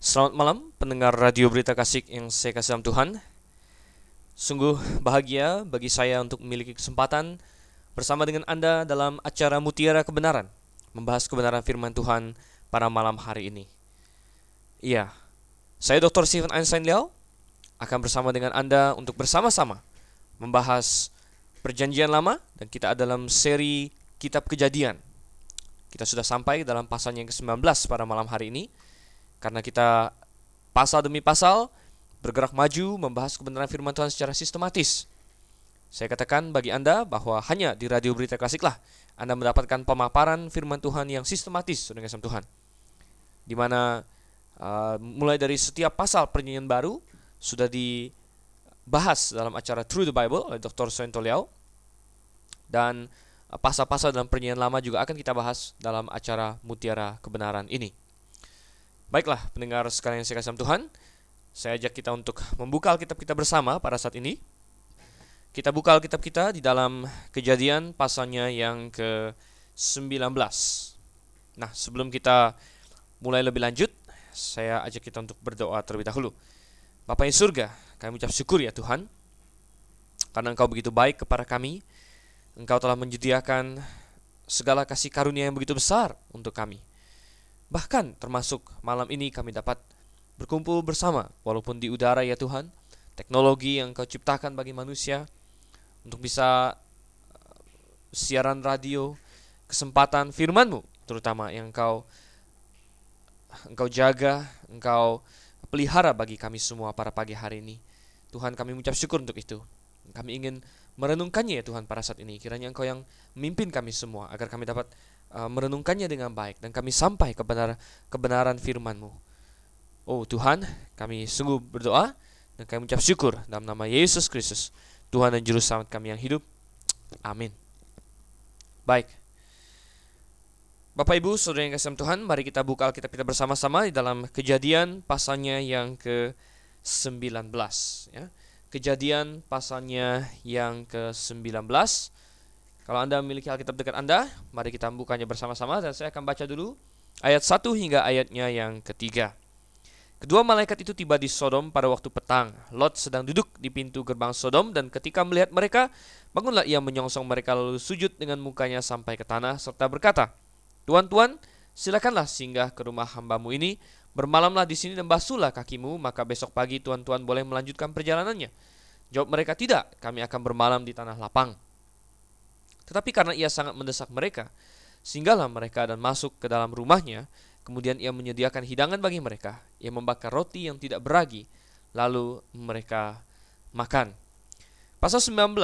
Selamat malam pendengar Radio Berita Kasih yang saya kasih dalam Tuhan. Sungguh bahagia bagi saya untuk memiliki kesempatan bersama dengan Anda dalam acara Mutiara Kebenaran, membahas kebenaran firman Tuhan pada malam hari ini. Iya, saya Dr. Stephen Einstein Liao akan bersama dengan Anda untuk bersama-sama membahas perjanjian lama dan kita ada dalam seri Kitab Kejadian. Kita sudah sampai dalam pasal yang ke-19 pada malam hari ini karena kita pasal demi pasal bergerak maju membahas kebenaran firman Tuhan secara sistematis. Saya katakan bagi Anda bahwa hanya di Radio Berita Klasik lah Anda mendapatkan pemaparan firman Tuhan yang sistematis dengan Tuhan. Di mana uh, mulai dari setiap pasal perjanjian baru sudah dibahas dalam acara Through the Bible oleh Dr. Soento Liao dan uh, pasal-pasal dalam perjanjian lama juga akan kita bahas dalam acara Mutiara Kebenaran ini. Baiklah, pendengar sekalian yang saya kasih Tuhan, saya ajak kita untuk membuka Alkitab kita bersama pada saat ini. Kita buka Alkitab kita di dalam kejadian pasalnya yang ke-19. Nah, sebelum kita mulai lebih lanjut, saya ajak kita untuk berdoa terlebih dahulu. Bapak yang surga, kami ucap syukur ya Tuhan, karena Engkau begitu baik kepada kami. Engkau telah menyediakan segala kasih karunia yang begitu besar untuk kami. Bahkan termasuk malam ini kami dapat berkumpul bersama walaupun di udara ya Tuhan. Teknologi yang Kau ciptakan bagi manusia untuk bisa uh, siaran radio, kesempatan firman-Mu terutama yang Engkau Engkau jaga, Engkau pelihara bagi kami semua pada pagi hari ini. Tuhan kami mengucap syukur untuk itu. Kami ingin merenungkannya ya Tuhan pada saat ini. Kiranya Engkau yang memimpin kami semua agar kami dapat uh, merenungkannya dengan baik dan kami sampai kebenaran kebenaran firman-Mu. Oh Tuhan, kami sungguh berdoa dan kami mengucap syukur dalam nama Yesus Kristus, Tuhan dan Juru Selamat kami yang hidup. Amin. Baik. Bapak Ibu, Saudara yang kasih Tuhan, mari kita buka Alkitab kita bersama-sama di dalam Kejadian pasalnya yang ke-19 ya. Kejadian pasalnya yang ke-19 kalau Anda memiliki Alkitab dekat Anda, mari kita bukanya bersama-sama dan saya akan baca dulu ayat 1 hingga ayatnya yang ketiga. Kedua malaikat itu tiba di Sodom pada waktu petang. Lot sedang duduk di pintu gerbang Sodom dan ketika melihat mereka, bangunlah ia menyongsong mereka lalu sujud dengan mukanya sampai ke tanah serta berkata, Tuan-tuan, silakanlah singgah ke rumah hambamu ini, bermalamlah di sini dan basuhlah kakimu, maka besok pagi tuan-tuan boleh melanjutkan perjalanannya. Jawab mereka, tidak, kami akan bermalam di tanah lapang. Tetapi karena ia sangat mendesak mereka, singgahlah mereka dan masuk ke dalam rumahnya. Kemudian ia menyediakan hidangan bagi mereka. Ia membakar roti yang tidak beragi, lalu mereka makan. Pasal 19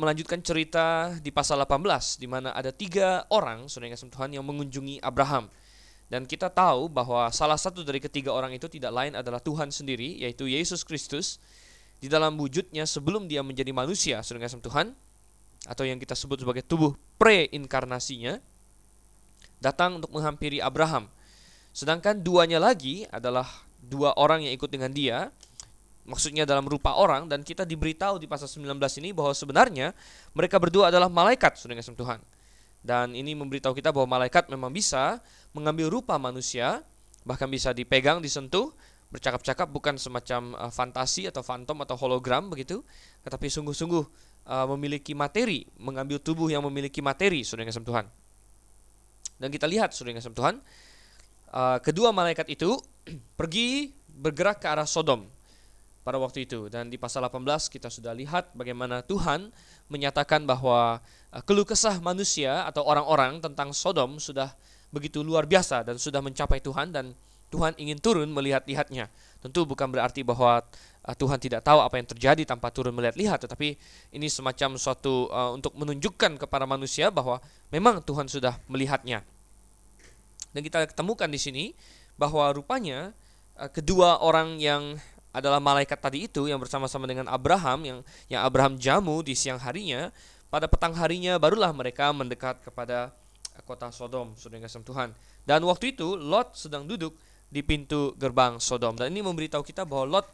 melanjutkan cerita di pasal 18 di mana ada tiga orang saudara kasih Tuhan yang mengunjungi Abraham. Dan kita tahu bahwa salah satu dari ketiga orang itu tidak lain adalah Tuhan sendiri yaitu Yesus Kristus di dalam wujudnya sebelum dia menjadi manusia saudara Tuhan atau yang kita sebut sebagai tubuh preinkarnasinya datang untuk menghampiri Abraham. Sedangkan duanya lagi adalah dua orang yang ikut dengan dia, maksudnya dalam rupa orang dan kita diberitahu di pasal 19 ini bahwa sebenarnya mereka berdua adalah malaikat, Saudara Tuhan. Dan ini memberitahu kita bahwa malaikat memang bisa mengambil rupa manusia, bahkan bisa dipegang, disentuh, bercakap-cakap bukan semacam uh, fantasi atau fantom atau hologram begitu, tetapi sungguh-sungguh uh, memiliki materi, mengambil tubuh yang memiliki materi, saudara yang Tuhan. Dan kita lihat, saudara yang Tuhan, uh, kedua malaikat itu pergi bergerak ke arah Sodom pada waktu itu. Dan di pasal 18 kita sudah lihat bagaimana Tuhan menyatakan bahwa uh, keluh kesah manusia atau orang-orang tentang Sodom sudah begitu luar biasa dan sudah mencapai Tuhan dan Tuhan ingin turun melihat-lihatnya. Tentu bukan berarti bahwa uh, Tuhan tidak tahu apa yang terjadi tanpa turun melihat-lihat, tetapi ini semacam suatu uh, untuk menunjukkan kepada manusia bahwa memang Tuhan sudah melihatnya. Dan kita ketemukan di sini bahwa rupanya kedua orang yang adalah malaikat tadi itu yang bersama-sama dengan Abraham yang yang Abraham jamu di siang harinya, pada petang harinya barulah mereka mendekat kepada kota Sodom, saudara Tuhan. Dan waktu itu Lot sedang duduk di pintu gerbang Sodom. Dan ini memberitahu kita bahwa Lot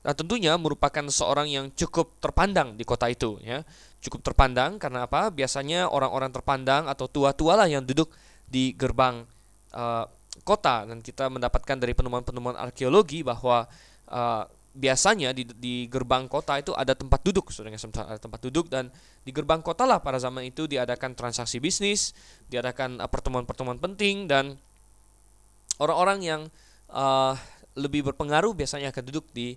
nah tentunya merupakan seorang yang cukup terpandang di kota itu ya. Cukup terpandang karena apa? Biasanya orang-orang terpandang atau tua-tua lah yang duduk di gerbang uh, kota dan kita mendapatkan dari penemuan-penemuan arkeologi bahwa uh, biasanya di, di gerbang kota itu ada tempat duduk, saudara ada tempat duduk dan di gerbang kota lah pada zaman itu diadakan transaksi bisnis, diadakan uh, pertemuan-pertemuan penting dan orang-orang yang uh, lebih berpengaruh biasanya akan duduk di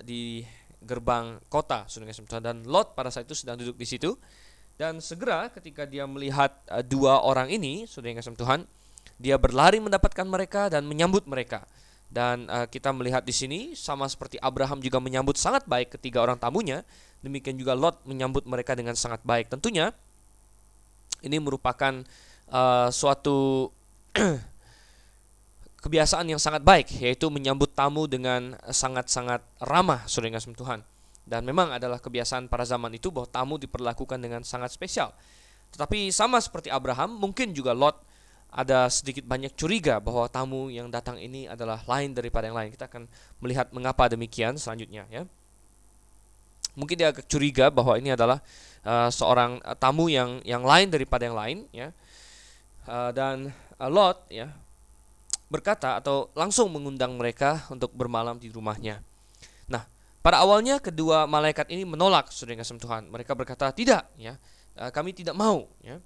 di gerbang kota, saudara dan Lot pada saat itu sedang duduk di situ dan segera ketika dia melihat uh, dua orang ini, yang Tuhan, dia berlari mendapatkan mereka dan menyambut mereka. Dan uh, kita melihat di sini sama seperti Abraham juga menyambut sangat baik ketiga orang tamunya, demikian juga Lot menyambut mereka dengan sangat baik. Tentunya ini merupakan uh, suatu kebiasaan yang sangat baik, yaitu menyambut tamu dengan sangat-sangat ramah, saudara Tuhan. Dan memang adalah kebiasaan pada zaman itu bahwa tamu diperlakukan dengan sangat spesial. Tetapi sama seperti Abraham, mungkin juga Lot ada sedikit banyak curiga bahwa tamu yang datang ini adalah lain daripada yang lain. Kita akan melihat mengapa demikian selanjutnya ya. Mungkin dia agak curiga bahwa ini adalah uh, seorang tamu yang yang lain daripada yang lain ya. Uh, dan uh, Lot ya berkata atau langsung mengundang mereka untuk bermalam di rumahnya. Nah, pada awalnya kedua malaikat ini menolak kasih Tuhan. Mereka berkata, "Tidak, ya. Kami tidak mau, ya."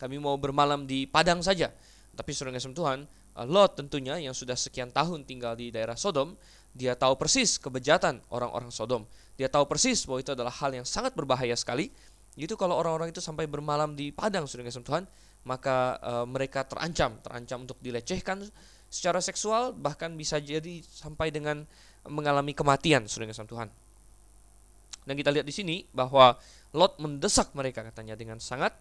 Kami mau bermalam di padang saja. Tapi saudara kasih Tuhan, uh, Lot tentunya yang sudah sekian tahun tinggal di daerah Sodom, dia tahu persis kebejatan orang-orang Sodom. Dia tahu persis bahwa itu adalah hal yang sangat berbahaya sekali. Itu kalau orang-orang itu sampai bermalam di padang saudara kasih Tuhan, maka uh, mereka terancam, terancam untuk dilecehkan secara seksual, bahkan bisa jadi sampai dengan mengalami kematian saudara kasih Tuhan. Dan kita lihat di sini bahwa Lot mendesak mereka katanya dengan sangat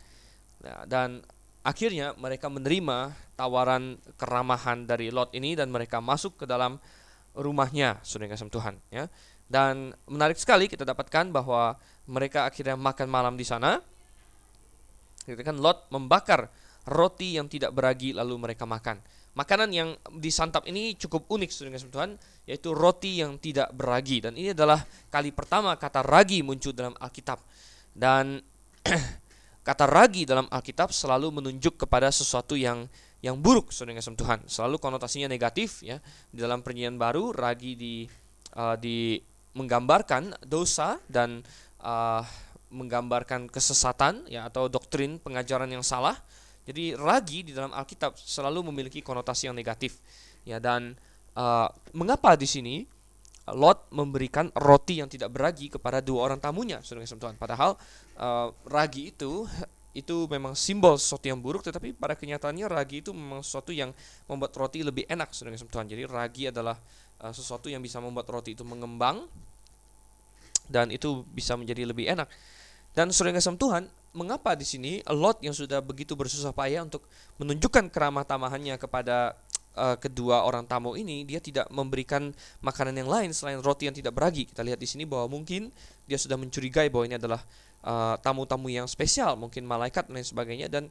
Nah, dan akhirnya mereka menerima tawaran keramahan dari Lot ini dan mereka masuk ke dalam rumahnya, saudara kasih Tuhan. Ya. Dan menarik sekali kita dapatkan bahwa mereka akhirnya makan malam di sana. Kita kan Lot membakar roti yang tidak beragi lalu mereka makan. Makanan yang disantap ini cukup unik saudara kasih Tuhan, yaitu roti yang tidak beragi. Dan ini adalah kali pertama kata ragi muncul dalam Alkitab. Dan kata ragi dalam Alkitab selalu menunjuk kepada sesuatu yang yang buruk saudara kasih Tuhan. Selalu konotasinya negatif ya. Di dalam perjanjian baru ragi di uh, di menggambarkan dosa dan uh, menggambarkan kesesatan ya atau doktrin pengajaran yang salah. Jadi ragi di dalam Alkitab selalu memiliki konotasi yang negatif. Ya dan uh, mengapa di sini Lot memberikan roti yang tidak beragi kepada dua orang tamunya, saudara Tuhan. Padahal uh, ragi itu itu memang simbol sesuatu yang buruk, tetapi pada kenyataannya ragi itu memang sesuatu yang membuat roti lebih enak, saudara Tuhan. Jadi ragi adalah uh, sesuatu yang bisa membuat roti itu mengembang dan itu bisa menjadi lebih enak. Dan saudara Tuhan, mengapa di sini Lot yang sudah begitu bersusah payah untuk menunjukkan keramah tamahannya kepada uh, kedua orang tamu ini dia tidak memberikan makanan yang lain selain roti yang tidak beragi. Kita lihat di sini bahwa mungkin dia sudah mencurigai bahwa ini adalah eh, tamu-tamu uh, yang spesial, mungkin malaikat dan lain sebagainya dan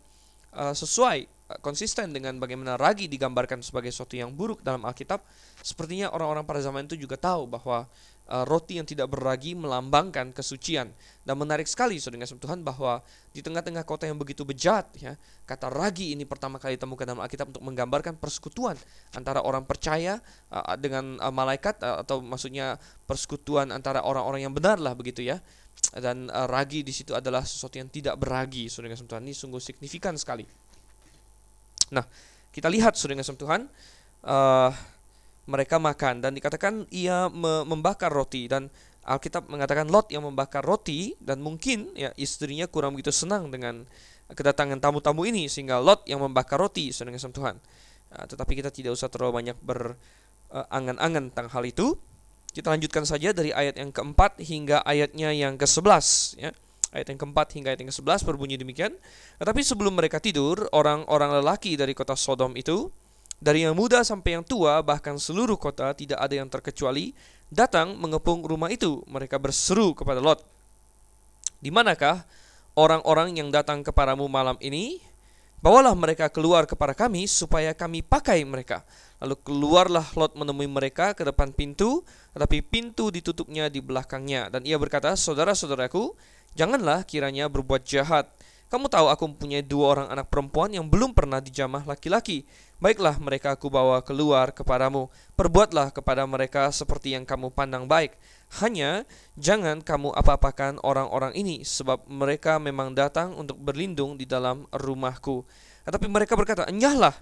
uh, sesuai uh, konsisten dengan bagaimana ragi digambarkan sebagai sesuatu yang buruk dalam Alkitab. Sepertinya orang-orang pada zaman itu juga tahu bahwa roti yang tidak beragi melambangkan kesucian. Dan menarik sekali saudara Tuhan bahwa di tengah-tengah kota yang begitu bejat ya, kata ragi ini pertama kali ditemukan dalam Alkitab untuk menggambarkan persekutuan antara orang percaya uh, dengan uh, malaikat uh, atau maksudnya persekutuan antara orang-orang yang benar lah begitu ya. Dan uh, ragi di situ adalah sesuatu yang tidak beragi saudara Tuhan. Ini sungguh signifikan sekali. Nah, kita lihat saudara Tuhan uh, mereka makan dan dikatakan ia membakar roti dan Alkitab mengatakan Lot yang membakar roti dan mungkin ya istrinya kurang begitu senang dengan kedatangan tamu-tamu ini sehingga Lot yang membakar roti dengan Tuhan. Nah, tetapi kita tidak usah terlalu banyak berangan-angan tentang hal itu. Kita lanjutkan saja dari ayat yang keempat hingga ayatnya yang ke-11 ya. Ayat yang keempat hingga ayat yang ke-11 berbunyi demikian. Tetapi sebelum mereka tidur, orang-orang lelaki dari kota Sodom itu dari yang muda sampai yang tua, bahkan seluruh kota tidak ada yang terkecuali, datang mengepung rumah itu. Mereka berseru kepada Lot, Di manakah orang-orang yang datang kepadamu malam ini? Bawalah mereka keluar kepada kami, supaya kami pakai mereka. Lalu keluarlah Lot menemui mereka ke depan pintu, tetapi pintu ditutupnya di belakangnya. Dan ia berkata, Saudara-saudaraku, janganlah kiranya berbuat jahat Kamu tahu aku mempunyai dua orang anak perempuan yang belum pernah dijamah laki-laki. Baiklah mereka aku bawa keluar kepadamu. Perbuatlah kepada mereka seperti yang kamu pandang baik. Hanya jangan kamu apa-apakan orang-orang ini, sebab mereka memang datang untuk berlindung di dalam rumahku. Tetapi mereka berkata, Enyahlah,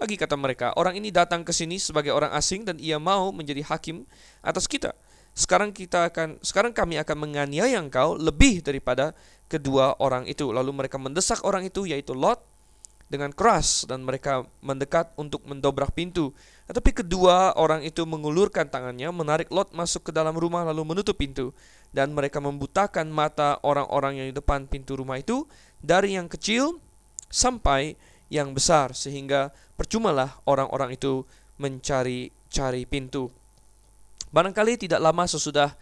lagi kata mereka, orang ini datang ke sini sebagai orang asing dan ia mau menjadi hakim atas kita. Sekarang kita akan sekarang kami akan menganiaya engkau lebih daripada kedua orang itu. Lalu mereka mendesak orang itu yaitu Lot dengan keras dan mereka mendekat untuk mendobrak pintu. Tetapi kedua orang itu mengulurkan tangannya, menarik Lot masuk ke dalam rumah lalu menutup pintu. Dan mereka membutakan mata orang-orang yang di depan pintu rumah itu dari yang kecil sampai yang besar sehingga percumalah orang-orang itu mencari-cari pintu. Barangkali tidak lama sesudah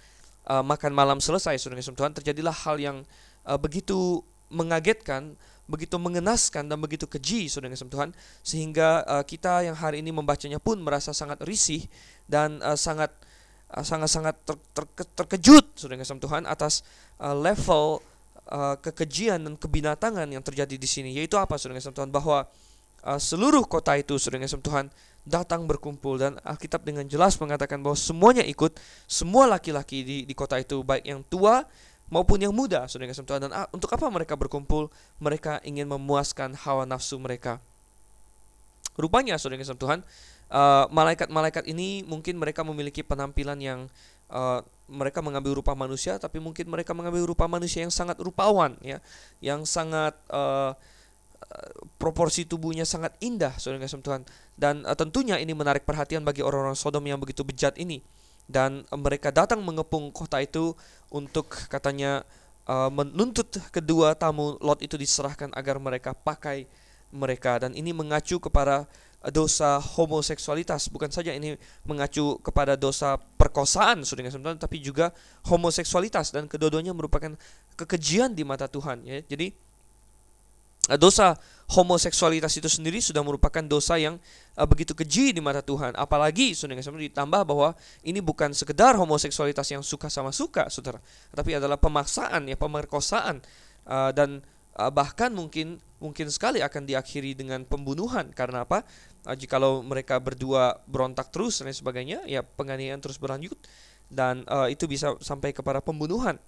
uh, makan malam selesai, Tuhan, terjadilah hal yang uh, begitu mengagetkan, begitu mengenaskan dan begitu keji saudara kasih Tuhan sehingga uh, kita yang hari ini membacanya pun merasa sangat risih dan uh, sangat uh, sangat sangat ter, ter, terkejut saudara kasih Tuhan atas uh, level uh, kekejian dan kebinatangan yang terjadi di sini. Yaitu apa saudara kasih Tuhan? Bahwa uh, seluruh kota itu saudara kasih Tuhan datang berkumpul dan Alkitab dengan jelas mengatakan bahwa semuanya ikut semua laki-laki di, di kota itu baik yang tua maupun yang muda, saudara kasih Tuhan. Dan ah, untuk apa mereka berkumpul? Mereka ingin memuaskan hawa nafsu mereka. Rupanya, saudara kasih Tuhan, ah, malaikat-malaikat uh, ini mungkin mereka memiliki penampilan yang uh, mereka mengambil rupa manusia, tapi mungkin mereka mengambil rupa manusia yang sangat rupawan, ya, yang sangat uh, proporsi tubuhnya sangat indah, saudara kasih Tuhan. Dan uh, tentunya ini menarik perhatian bagi orang-orang Sodom yang begitu bejat ini dan mereka datang mengepung kota itu untuk katanya uh, menuntut kedua tamu Lot itu diserahkan agar mereka pakai mereka. Dan ini mengacu kepada dosa homoseksualitas. Bukan saja ini mengacu kepada dosa perkosaan sudah tapi juga homoseksualitas. Dan kedua-duanya merupakan kekejian di mata Tuhan ya. Jadi dosa homoseksualitas itu sendiri sudah merupakan dosa yang uh, begitu keji di mata Tuhan. Apalagi saudara ditambah bahwa ini bukan sekedar homoseksualitas yang suka sama suka, saudara, tapi adalah pemaksaan ya, pemerkosaan uh, dan uh, bahkan mungkin mungkin sekali akan diakhiri dengan pembunuhan karena apa? Uh, jikalau mereka berdua berontak terus dan sebagainya, ya penganiayaan terus berlanjut dan uh, itu bisa sampai kepada pembunuhan.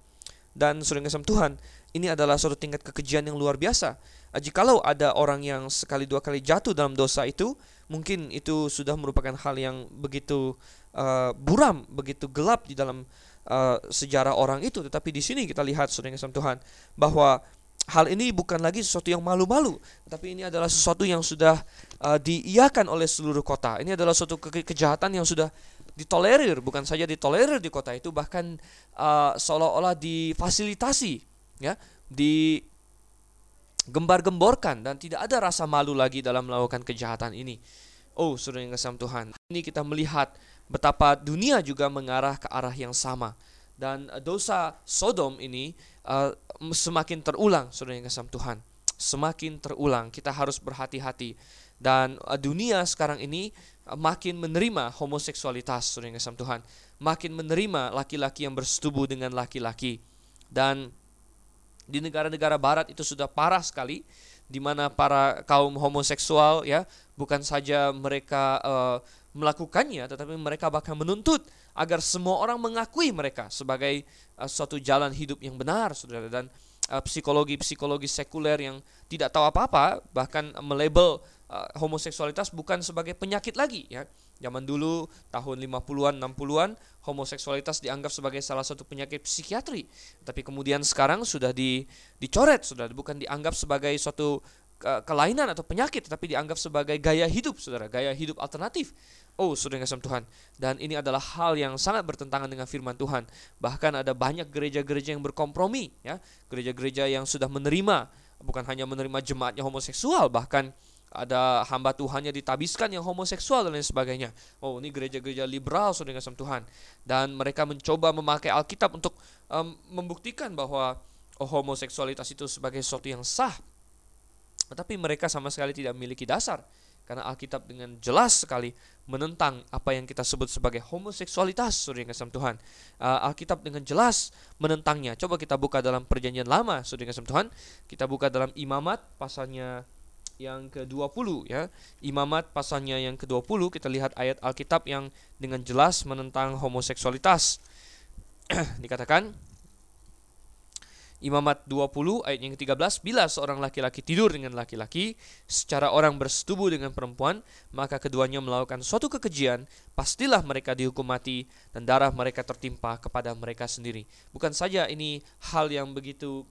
Dan saudara Tuhan, ini adalah suatu tingkat kekejian yang luar biasa Jikalau ada orang yang sekali dua kali jatuh dalam dosa itu, mungkin itu sudah merupakan hal yang begitu uh, buram, begitu gelap di dalam uh, sejarah orang itu. Tetapi di sini kita lihat, saudara yang Tuhan, bahwa hal ini bukan lagi sesuatu yang malu-malu, tapi ini adalah sesuatu yang sudah uh, diiakan oleh seluruh kota. Ini adalah suatu ke kejahatan yang sudah ditolerir, bukan saja ditolerir di kota itu, bahkan uh, seolah-olah difasilitasi, ya, di gembar-gemborkan dan tidak ada rasa malu lagi dalam melakukan kejahatan ini. Oh, saudara yang kesam Tuhan, ini kita melihat betapa dunia juga mengarah ke arah yang sama. Dan dosa Sodom ini uh, semakin terulang, saudara yang kesam Tuhan. Semakin terulang, kita harus berhati-hati. Dan uh, dunia sekarang ini uh, makin menerima homoseksualitas, saudara yang kesam Tuhan. Makin menerima laki-laki yang bersetubuh dengan laki-laki. Dan di negara-negara barat itu sudah parah sekali di mana para kaum homoseksual ya bukan saja mereka uh, melakukannya tetapi mereka bahkan menuntut agar semua orang mengakui mereka sebagai uh, suatu jalan hidup yang benar Saudara. Dan uh, psikologi-psikologi sekuler yang tidak tahu apa-apa bahkan melabel uh, homoseksualitas bukan sebagai penyakit lagi ya Zaman dulu tahun 50-an, 60-an homoseksualitas dianggap sebagai salah satu penyakit psikiatri. Tapi kemudian sekarang sudah di, dicoret, sudah bukan dianggap sebagai suatu ke, kelainan atau penyakit, tapi dianggap sebagai gaya hidup, Saudara, gaya hidup alternatif. Oh, Saudara kasih Tuhan. Dan ini adalah hal yang sangat bertentangan dengan firman Tuhan. Bahkan ada banyak gereja-gereja yang berkompromi, ya. Gereja-gereja yang sudah menerima bukan hanya menerima jemaatnya homoseksual, bahkan ada hamba Tuhannya ditabiskan yang homoseksual dan lain sebagainya. Oh, ini gereja-gereja liberal saudara kasih Tuhan. Dan mereka mencoba memakai Alkitab untuk um, membuktikan bahwa oh, homoseksualitas itu sebagai sesuatu yang sah. Tetapi mereka sama sekali tidak memiliki dasar. karena Alkitab dengan jelas sekali menentang apa yang kita sebut sebagai homoseksualitas, yang kasih Tuhan. Uh, Alkitab dengan jelas menentangnya. Coba kita buka dalam perjanjian lama, yang kasih Tuhan. Kita buka dalam imamat pasalnya yang ke-20 ya. Imamat pasalnya yang ke-20 kita lihat ayat Alkitab yang dengan jelas menentang homoseksualitas. Dikatakan Imamat 20 ayat yang ke-13 Bila seorang laki-laki tidur dengan laki-laki Secara orang bersetubuh dengan perempuan Maka keduanya melakukan suatu kekejian Pastilah mereka dihukum mati Dan darah mereka tertimpa kepada mereka sendiri Bukan saja ini hal yang begitu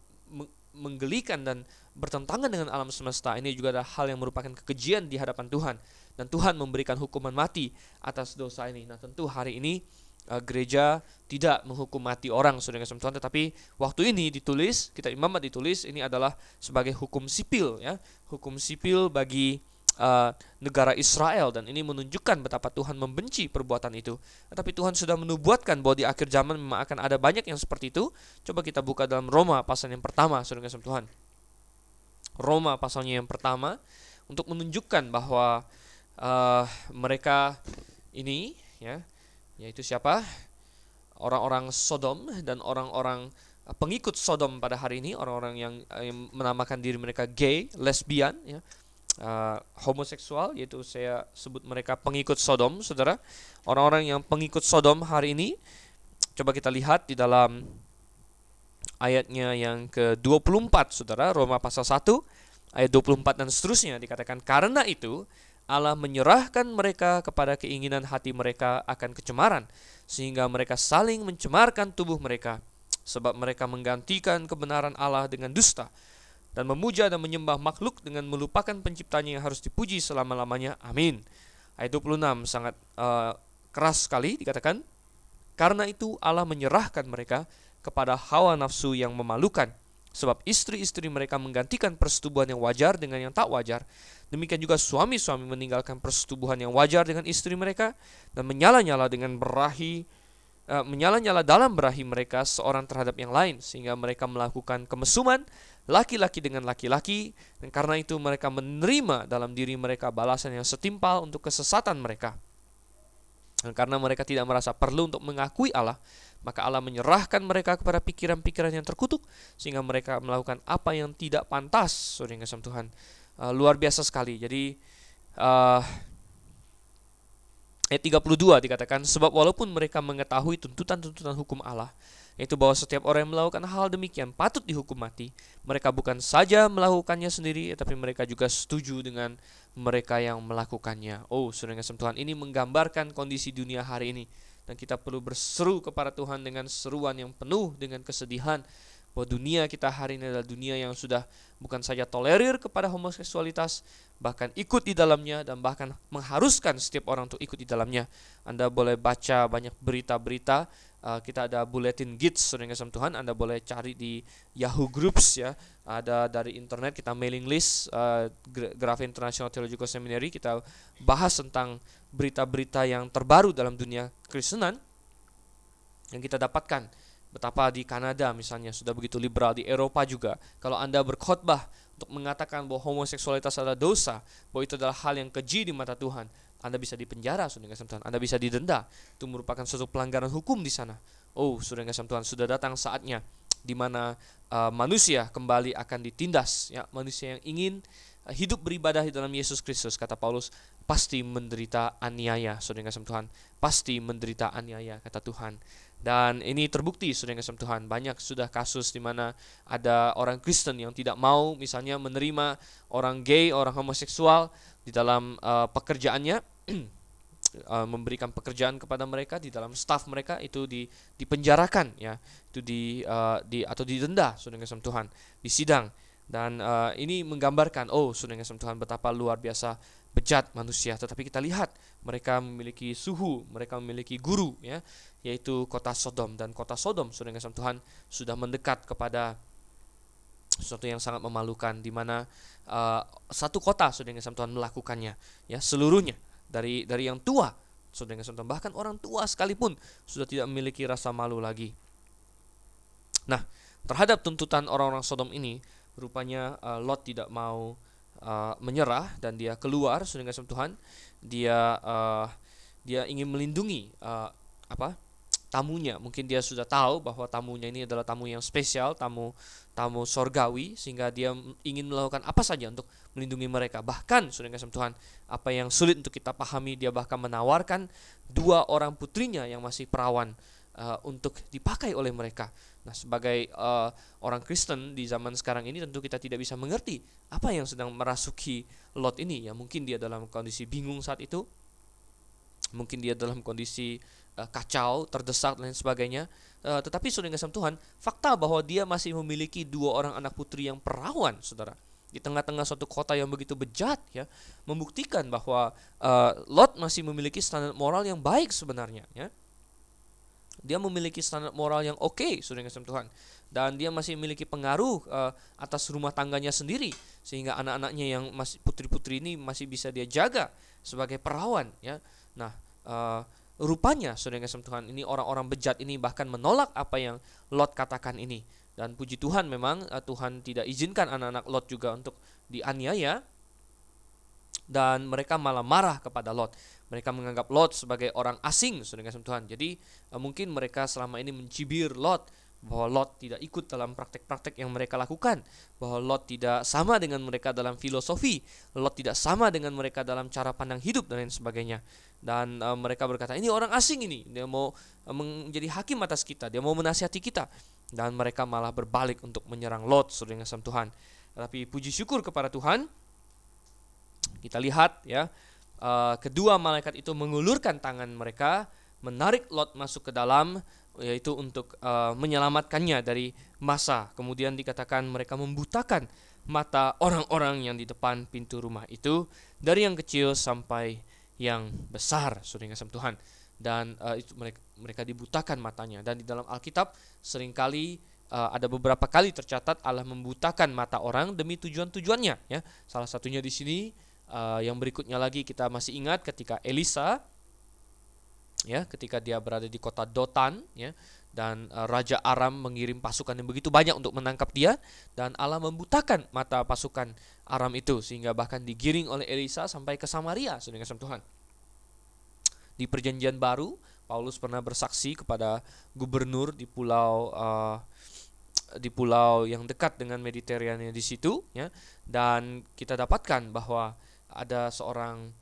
menggelikan dan bertentangan dengan alam semesta. Ini juga adalah hal yang merupakan kekejian di hadapan Tuhan. Dan Tuhan memberikan hukuman mati atas dosa ini. Nah tentu hari ini uh, gereja tidak menghukum mati orang saudara Tuhan tetapi waktu ini ditulis kita imamat ditulis ini adalah sebagai hukum sipil ya. Hukum sipil bagi uh, negara Israel. Dan ini menunjukkan betapa Tuhan membenci perbuatan itu. Tetapi Tuhan sudah menubuatkan bahwa di akhir zaman memang akan ada banyak yang seperti itu. Coba kita buka dalam Roma pasal yang pertama saudara kasih Tuhan. Roma pasalnya yang pertama untuk menunjukkan bahwa uh, mereka ini ya yaitu siapa? Orang-orang Sodom dan orang-orang uh, pengikut Sodom pada hari ini, orang-orang yang, yang menamakan diri mereka gay, lesbian, ya, uh, homoseksual, yaitu saya sebut mereka pengikut Sodom, saudara. Orang-orang yang pengikut Sodom hari ini, coba kita lihat di dalam ayatnya yang ke-24, saudara, Roma pasal 1, ayat 24 dan seterusnya, dikatakan, karena itu, Allah menyerahkan mereka kepada keinginan hati mereka akan kecemaran, sehingga mereka saling mencemarkan tubuh mereka, sebab mereka menggantikan kebenaran Allah dengan dusta, dan memuja dan menyembah makhluk dengan melupakan penciptanya yang harus dipuji selama-lamanya. Amin. Ayat 26 sangat uh, keras sekali dikatakan, karena itu Allah menyerahkan mereka kepada hawa nafsu yang memalukan, sebab istri-istri mereka menggantikan persetubuhan yang wajar dengan yang tak wajar, Demikian juga suami-suami meninggalkan persetubuhan yang wajar dengan istri mereka dan menyala-nyala dengan berahi uh, menyala-nyala dalam berahi mereka seorang terhadap yang lain sehingga mereka melakukan kemesuman laki-laki dengan laki-laki dan karena itu mereka menerima dalam diri mereka balasan yang setimpal untuk kesesatan mereka. Dan karena mereka tidak merasa perlu untuk mengakui Allah, maka Allah menyerahkan mereka kepada pikiran-pikiran yang terkutuk sehingga mereka melakukan apa yang tidak pantas, saudara Tuhan uh, luar biasa sekali. Jadi uh, ayat 32 dikatakan sebab walaupun mereka mengetahui tuntutan-tuntutan hukum Allah yaitu bahwa setiap orang yang melakukan hal demikian patut dihukum mati. Mereka bukan saja melakukannya sendiri, tapi mereka juga setuju dengan mereka yang melakukannya. Oh, saudara Tuhan, ini menggambarkan kondisi dunia hari ini. Dan kita perlu berseru kepada Tuhan dengan seruan yang penuh dengan kesedihan bahwa dunia kita hari ini adalah dunia yang sudah bukan saja tolerir kepada homoseksualitas, bahkan ikut di dalamnya dan bahkan mengharuskan setiap orang untuk ikut di dalamnya. Anda boleh baca banyak berita-berita, uh, kita ada bulletin Gits sering kasih Tuhan, Anda boleh cari di Yahoo Groups ya, ada dari internet kita mailing list uh, Graf International Theological Seminary, kita bahas tentang berita-berita yang terbaru dalam dunia Kristenan yang kita dapatkan Betapa di Kanada misalnya sudah begitu liberal di Eropa juga. Kalau Anda berkhotbah untuk mengatakan bahwa homoseksualitas adalah dosa, bahwa itu adalah hal yang keji di mata Tuhan, Anda bisa dipenjara, Saudara Tuhan. Anda bisa didenda. Itu merupakan suatu pelanggaran hukum di sana. Oh, Saudara Tuhan, sudah datang saatnya di mana uh, manusia kembali akan ditindas, ya, manusia yang ingin uh, hidup beribadah di dalam Yesus Kristus, kata Paulus, pasti menderita aniaya, Saudara Tuhan. Pasti menderita aniaya, kata Tuhan. Dan ini terbukti sudah kasih Tuhan. Banyak sudah kasus di mana ada orang Kristen yang tidak mau misalnya menerima orang gay, orang homoseksual di dalam uh, pekerjaannya uh, memberikan pekerjaan kepada mereka di dalam staff mereka itu di dipenjarakan ya. Itu di uh, di atau didenda sudah Tuhan di sidang. Dan uh, ini menggambarkan oh sudah kasih Tuhan betapa luar biasa bejat manusia. Tetapi kita lihat mereka memiliki suhu mereka memiliki guru ya yaitu kota Sodom. Dan kota Sodom sudah kasih Tuhan sudah mendekat kepada sesuatu yang sangat memalukan di mana uh, satu kota sudah kasih Tuhan melakukannya ya seluruhnya. Dari dari yang tua sudah kasih Tuhan. Bahkan orang tua sekalipun sudah tidak memiliki rasa malu lagi. Nah terhadap tuntutan orang-orang Sodom ini rupanya uh, Lot tidak mau uh, menyerah dan dia keluar saudara kasih Tuhan dia uh, dia ingin melindungi uh, apa tamunya. Mungkin dia sudah tahu bahwa tamunya ini adalah tamu yang spesial tamu tamu sorgawi sehingga dia ingin melakukan apa saja untuk melindungi mereka. Bahkan sudah kasih Tuhan apa yang sulit untuk kita pahami dia bahkan menawarkan dua orang putrinya yang masih perawan uh, untuk dipakai oleh mereka nah sebagai uh, orang Kristen di zaman sekarang ini tentu kita tidak bisa mengerti apa yang sedang merasuki Lot ini ya mungkin dia dalam kondisi bingung saat itu mungkin dia dalam kondisi uh, kacau, terdesak dan lain sebagainya. Uh, tetapi sudah kasih Tuhan, fakta bahwa dia masih memiliki dua orang anak putri yang perawan, saudara, di tengah-tengah suatu kota yang begitu bejat, ya, membuktikan bahwa uh, Lot masih memiliki standar moral yang baik sebenarnya, ya. Dia memiliki standar moral yang oke, okay, sudah kasih Tuhan, dan dia masih memiliki pengaruh uh, atas rumah tangganya sendiri, sehingga anak-anaknya yang masih putri-putri ini masih bisa dia jaga sebagai perawan, ya. Nah, uh, rupanya saudara kasih Tuhan ini orang-orang bejat ini bahkan menolak apa yang Lot katakan ini. Dan puji Tuhan memang uh, Tuhan tidak izinkan anak-anak Lot juga untuk dianiaya dan mereka malah marah kepada Lot. Mereka menganggap Lot sebagai orang asing, kasih Tuhan. Jadi uh, mungkin mereka selama ini mencibir Lot bahwa Lot tidak ikut dalam praktek-praktek yang mereka lakukan, bahwa Lot tidak sama dengan mereka dalam filosofi, Lot tidak sama dengan mereka dalam cara pandang hidup dan lain sebagainya. Dan uh, mereka berkata, ini orang asing ini, dia mau uh, menjadi hakim atas kita, dia mau menasihati kita. Dan mereka malah berbalik untuk menyerang Lot, yang Tuhan. Tapi puji syukur kepada Tuhan, kita lihat ya, uh, kedua malaikat itu mengulurkan tangan mereka, menarik Lot masuk ke dalam, yaitu untuk uh, menyelamatkannya dari masa. Kemudian dikatakan mereka membutakan mata orang-orang yang di depan pintu rumah itu dari yang kecil sampai yang besar, saudara kasih Tuhan. Dan uh, itu mereka mereka dibutakan matanya dan di dalam Alkitab sering kali uh, ada beberapa kali tercatat Allah membutakan mata orang demi tujuan-tujuannya ya. Salah satunya di sini uh, yang berikutnya lagi kita masih ingat ketika Elisa ya ketika dia berada di kota Dotan ya dan uh, raja Aram mengirim pasukan yang begitu banyak untuk menangkap dia dan Allah membutakan mata pasukan Aram itu sehingga bahkan digiring oleh Elisa sampai ke Samaria saudara Tuhan. Di perjanjian baru Paulus pernah bersaksi kepada gubernur di pulau uh, di pulau yang dekat dengan Mediterania di situ ya dan kita dapatkan bahwa ada seorang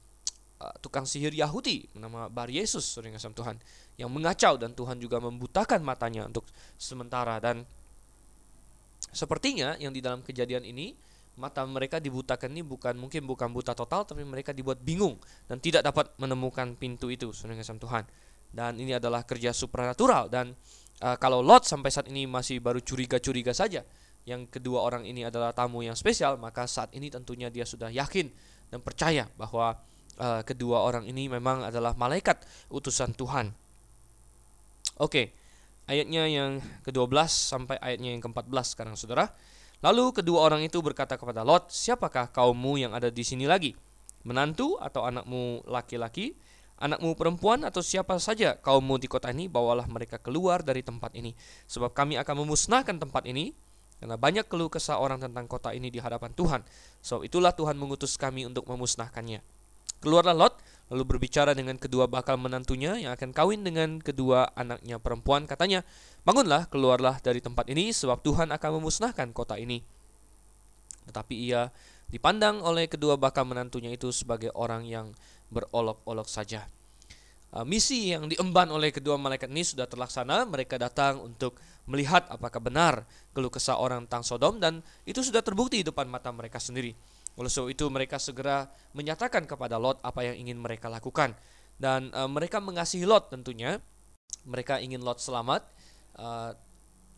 uh, tukang sihir Yahudi bernama Bar Yesus sering kasih Tuhan yang mengacau dan Tuhan juga membutakan matanya untuk sementara. Dan sepertinya yang di dalam kejadian ini mata mereka dibutakan ini bukan mungkin bukan buta total tapi mereka dibuat bingung dan tidak dapat menemukan pintu itu sering kasih Tuhan. Dan ini adalah kerja supranatural. Dan uh, kalau Lot sampai saat ini masih baru curiga-curiga saja yang kedua orang ini adalah tamu yang spesial maka saat ini tentunya dia sudah yakin dan percaya bahwa uh, kedua orang ini memang adalah malaikat utusan Tuhan. Oke, ayatnya yang ke-12 sampai ayatnya yang ke-14 sekarang saudara. Lalu kedua orang itu berkata kepada Lot, siapakah kaummu yang ada di sini lagi? Menantu atau anakmu laki-laki? Anakmu perempuan atau siapa saja kaummu di kota ini, bawalah mereka keluar dari tempat ini. Sebab kami akan memusnahkan tempat ini, karena banyak keluh kesah orang tentang kota ini di hadapan Tuhan. So itulah Tuhan mengutus kami untuk memusnahkannya. Keluarlah Lot, lalu berbicara dengan kedua bakal menantunya yang akan kawin dengan kedua anaknya perempuan. Katanya, bangunlah, keluarlah dari tempat ini, sebab Tuhan akan memusnahkan kota ini. Tetapi ia dipandang oleh kedua bakal menantunya itu sebagai orang yang berolok-olok saja. Uh, misi yang diemban oleh kedua malaikat ini sudah terlaksana. Mereka datang untuk melihat apakah benar keluh kesah orang tentang Sodom dan itu sudah terbukti di depan mata mereka sendiri. Oleh sebab itu mereka segera menyatakan kepada Lot apa yang ingin mereka lakukan dan e, mereka mengasihi Lot tentunya. Mereka ingin Lot selamat. E,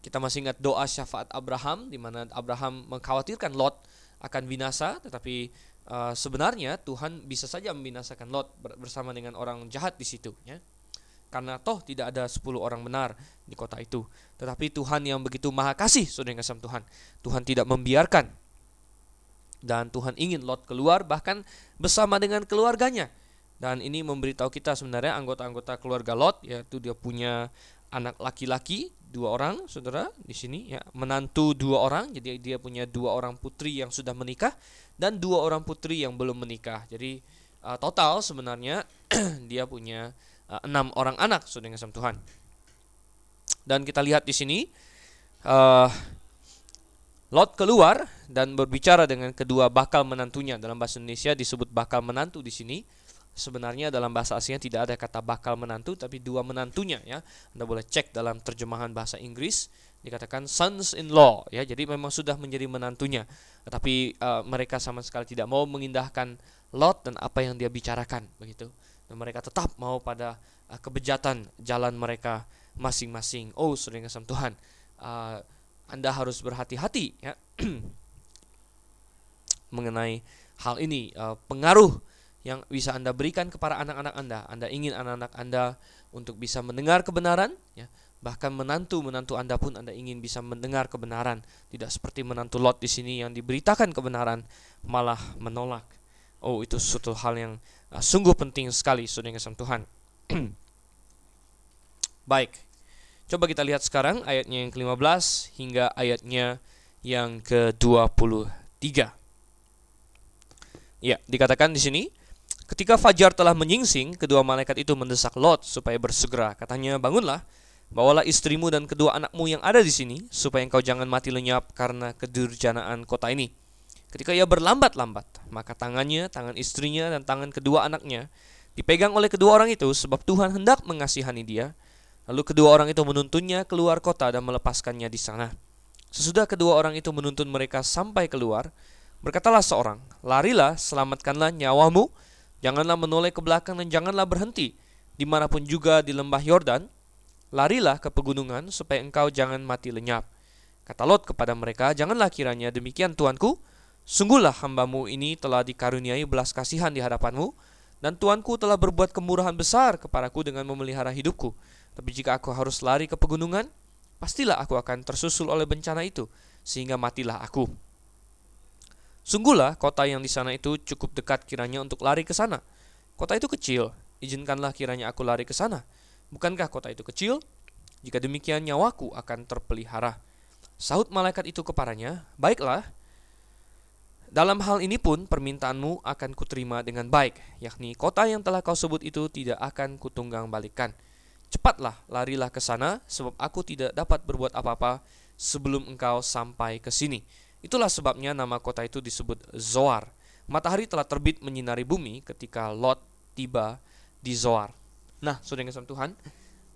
kita masih ingat doa syafaat Abraham di mana Abraham mengkhawatirkan Lot akan binasa, tetapi e, sebenarnya Tuhan bisa saja membinasakan Lot bersama dengan orang jahat di situ, ya. Karena toh tidak ada 10 orang benar di kota itu. Tetapi Tuhan yang begitu maha kasih, saudara yang Tuhan. Tuhan tidak membiarkan dan Tuhan ingin Lot keluar bahkan bersama dengan keluarganya. Dan ini memberitahu kita sebenarnya anggota-anggota keluarga Lot yaitu dia punya anak laki-laki dua orang, saudara di sini ya, menantu dua orang, jadi dia punya dua orang putri yang sudah menikah dan dua orang putri yang belum menikah. Jadi uh, total sebenarnya dia punya enam orang anak, saudara yang Tuhan. Dan kita lihat di sini uh, Lot keluar dan berbicara dengan kedua bakal menantunya. Dalam bahasa Indonesia disebut bakal menantu di sini sebenarnya dalam bahasa aslinya tidak ada kata bakal menantu tapi dua menantunya ya. Anda boleh cek dalam terjemahan bahasa Inggris dikatakan sons in law ya. Jadi memang sudah menjadi menantunya. Tetapi uh, mereka sama sekali tidak mau mengindahkan Lot dan apa yang dia bicarakan begitu. Dan mereka tetap mau pada uh, kebejatan jalan mereka masing-masing. Oh, sering kesam Tuhan. Uh, anda harus berhati-hati ya mengenai hal ini uh, pengaruh yang bisa Anda berikan kepada anak-anak Anda. Anda ingin anak-anak Anda untuk bisa mendengar kebenaran, ya. Bahkan menantu-menantu Anda pun Anda ingin bisa mendengar kebenaran, tidak seperti menantu Lot di sini yang diberitakan kebenaran malah menolak. Oh, itu suatu hal yang uh, sungguh penting sekali, Saudara yang Tuhan. Baik. Coba kita lihat sekarang ayatnya yang ke-15 hingga ayatnya yang ke-23. Ya, dikatakan di sini, Ketika fajar telah menyingsing, kedua malaikat itu mendesak Lot supaya bersegera. Katanya, "Bangunlah, bawalah istrimu dan kedua anakmu yang ada di sini, supaya engkau jangan mati lenyap karena kedurjanaan kota ini." Ketika ia berlambat-lambat, maka tangannya, tangan istrinya, dan tangan kedua anaknya dipegang oleh kedua orang itu, sebab Tuhan hendak mengasihani dia. Lalu kedua orang itu menuntunnya keluar kota dan melepaskannya di sana. Sesudah kedua orang itu menuntun mereka sampai keluar, berkatalah seorang, "Larilah, selamatkanlah nyawamu." Janganlah menoleh ke belakang dan janganlah berhenti. Di mana pun juga di lembah Yordan, larilah ke pegunungan supaya engkau jangan mati lenyap. Kata Lot kepada mereka, janganlah kiranya demikian tuanku. Sungguhlah hambamu ini telah dikaruniai belas kasihan di hadapanmu, dan tuanku telah berbuat kemurahan besar kepadaku dengan memelihara hidupku. Tapi jika aku harus lari ke pegunungan, pastilah aku akan tersusul oleh bencana itu, sehingga matilah aku. Sungguhlah kota yang di sana itu cukup dekat kiranya untuk lari ke sana. Kota itu kecil, izinkanlah kiranya aku lari ke sana. Bukankah kota itu kecil? Jika demikian nyawaku akan terpelihara. Sahut malaikat itu kepadanya, baiklah. Dalam hal ini pun permintaanmu akan kuterima dengan baik, yakni kota yang telah kau sebut itu tidak akan kutunggang balikan. Cepatlah, larilah ke sana, sebab aku tidak dapat berbuat apa-apa sebelum engkau sampai ke sini. Itulah sebabnya nama kota itu disebut Zoar. Matahari telah terbit menyinari bumi ketika Lot tiba di Zoar. Nah, saudara yang Tuhan,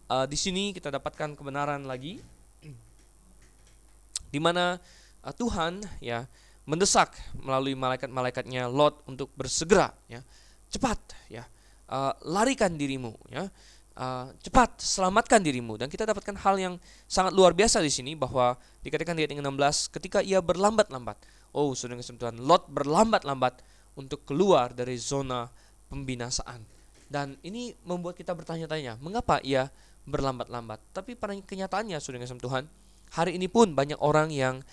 uh, di sini kita dapatkan kebenaran lagi, di mana uh, Tuhan ya mendesak melalui malaikat-malaikatnya Lot untuk bersegera, ya. Cepat, ya. Uh, larikan dirimu, ya. Uh, cepat selamatkan dirimu. Dan kita dapatkan hal yang sangat luar biasa di sini bahwa dikatakan di ayat 16 ketika ia berlambat-lambat oh sudah Tuhan Lot berlambat-lambat untuk keluar dari zona pembinasaan. Dan ini membuat kita bertanya-tanya mengapa ia berlambat-lambat? Tapi pada kenyataannya sudah Tuhan hari ini pun banyak orang yang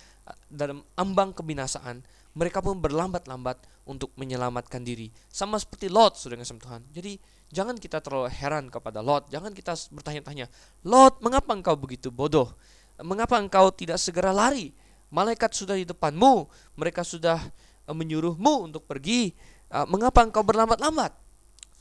dalam ambang kebinasaan mereka pun berlambat-lambat untuk menyelamatkan diri sama seperti Lot sudah Tuhan jadi Jangan kita terlalu heran kepada Lot. Jangan kita bertanya-tanya, Lot, mengapa engkau begitu bodoh? Mengapa engkau tidak segera lari? Malaikat sudah di depanmu, mereka sudah eh, menyuruhmu untuk pergi. Eh, mengapa engkau berlambat-lambat?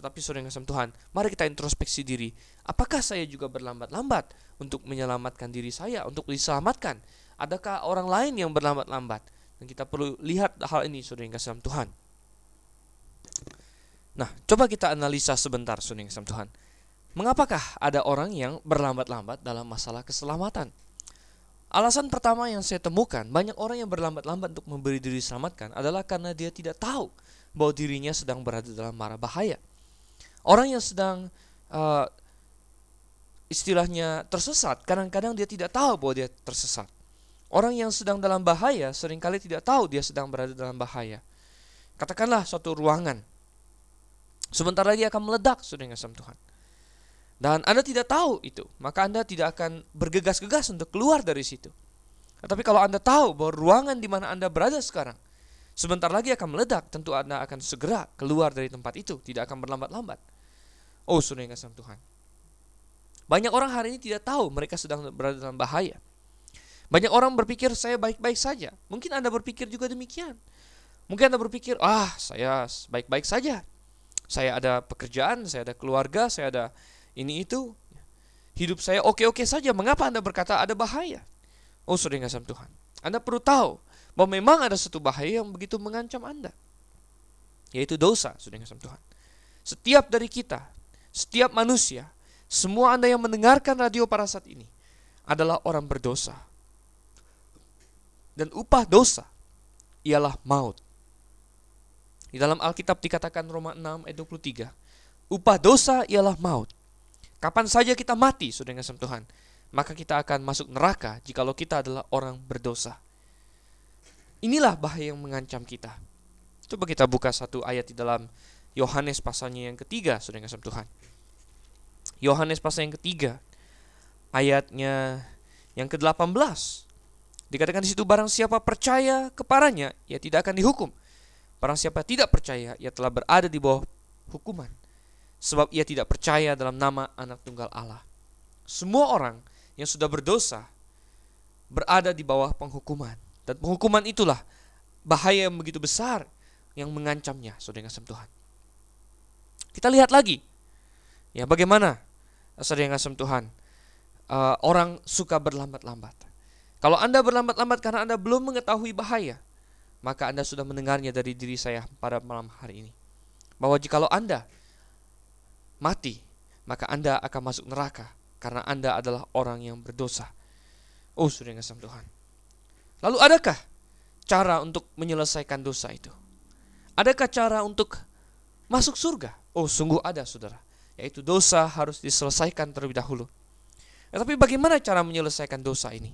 Tetapi saudara yang Tuhan, mari kita introspeksi diri. Apakah saya juga berlambat-lambat untuk menyelamatkan diri saya, untuk diselamatkan? Adakah orang lain yang berlambat-lambat? Dan kita perlu lihat hal ini, saudara yang kasih Tuhan. Nah, coba kita analisa sebentar, Suning Sam Tuhan. Mengapakah ada orang yang berlambat-lambat dalam masalah keselamatan? Alasan pertama yang saya temukan, banyak orang yang berlambat-lambat untuk memberi diri selamatkan adalah karena dia tidak tahu bahwa dirinya sedang berada dalam mara bahaya. Orang yang sedang uh, istilahnya tersesat, kadang-kadang dia tidak tahu bahwa dia tersesat. Orang yang sedang dalam bahaya sering kali tidak tahu dia sedang berada dalam bahaya. Katakanlah suatu ruangan Sebentar lagi akan meledak, saudara yang Tuhan. Dan Anda tidak tahu itu, maka Anda tidak akan bergegas-gegas untuk keluar dari situ. Tapi kalau Anda tahu bahwa ruangan di mana Anda berada sekarang, sebentar lagi akan meledak, tentu Anda akan segera keluar dari tempat itu, tidak akan berlambat-lambat. Oh, saudara yang Tuhan. Banyak orang hari ini tidak tahu mereka sedang berada dalam bahaya. Banyak orang berpikir saya baik-baik saja. Mungkin Anda berpikir juga demikian. Mungkin Anda berpikir, ah saya baik-baik saja. Saya ada pekerjaan, saya ada keluarga, saya ada ini itu. Hidup saya oke-oke saja. Mengapa Anda berkata ada bahaya? Oh sudah ngasam Tuhan. Anda perlu tahu bahwa memang ada satu bahaya yang begitu mengancam Anda. Yaitu dosa, sudah ngasam Tuhan. Setiap dari kita, setiap manusia, semua Anda yang mendengarkan radio pada saat ini adalah orang berdosa. Dan upah dosa ialah maut. Di dalam Alkitab dikatakan Roma 6 ayat 23, upah dosa ialah maut. Kapan saja kita mati, sudah ngasam Tuhan, maka kita akan masuk neraka jikalau kita adalah orang berdosa. Inilah bahaya yang mengancam kita. Coba kita buka satu ayat di dalam Yohanes pasalnya yang ketiga, sudah ngasam Tuhan. Yohanes pasal yang ketiga ayatnya yang ke-18 dikatakan di situ barang siapa percaya kepadanya ia tidak akan dihukum. Barang siapa tidak percaya ia telah berada di bawah hukuman sebab ia tidak percaya dalam nama anak tunggal Allah. Semua orang yang sudah berdosa berada di bawah penghukuman. Dan penghukuman itulah bahaya yang begitu besar yang mengancamnya saudara kasih Tuhan. Kita lihat lagi ya bagaimana sering asam Tuhan, uh, orang suka berlambat-lambat. Kalau Anda berlambat-lambat karena Anda belum mengetahui bahaya, maka Anda sudah mendengarnya dari diri saya pada malam hari ini. Bahwa jikalau Anda mati, maka Anda akan masuk neraka karena Anda adalah orang yang berdosa. Oh, sudah ngasam Tuhan. Lalu adakah cara untuk menyelesaikan dosa itu? Adakah cara untuk masuk surga? Oh, sungguh ada, saudara yaitu dosa harus diselesaikan terlebih dahulu. Ya, tapi bagaimana cara menyelesaikan dosa ini?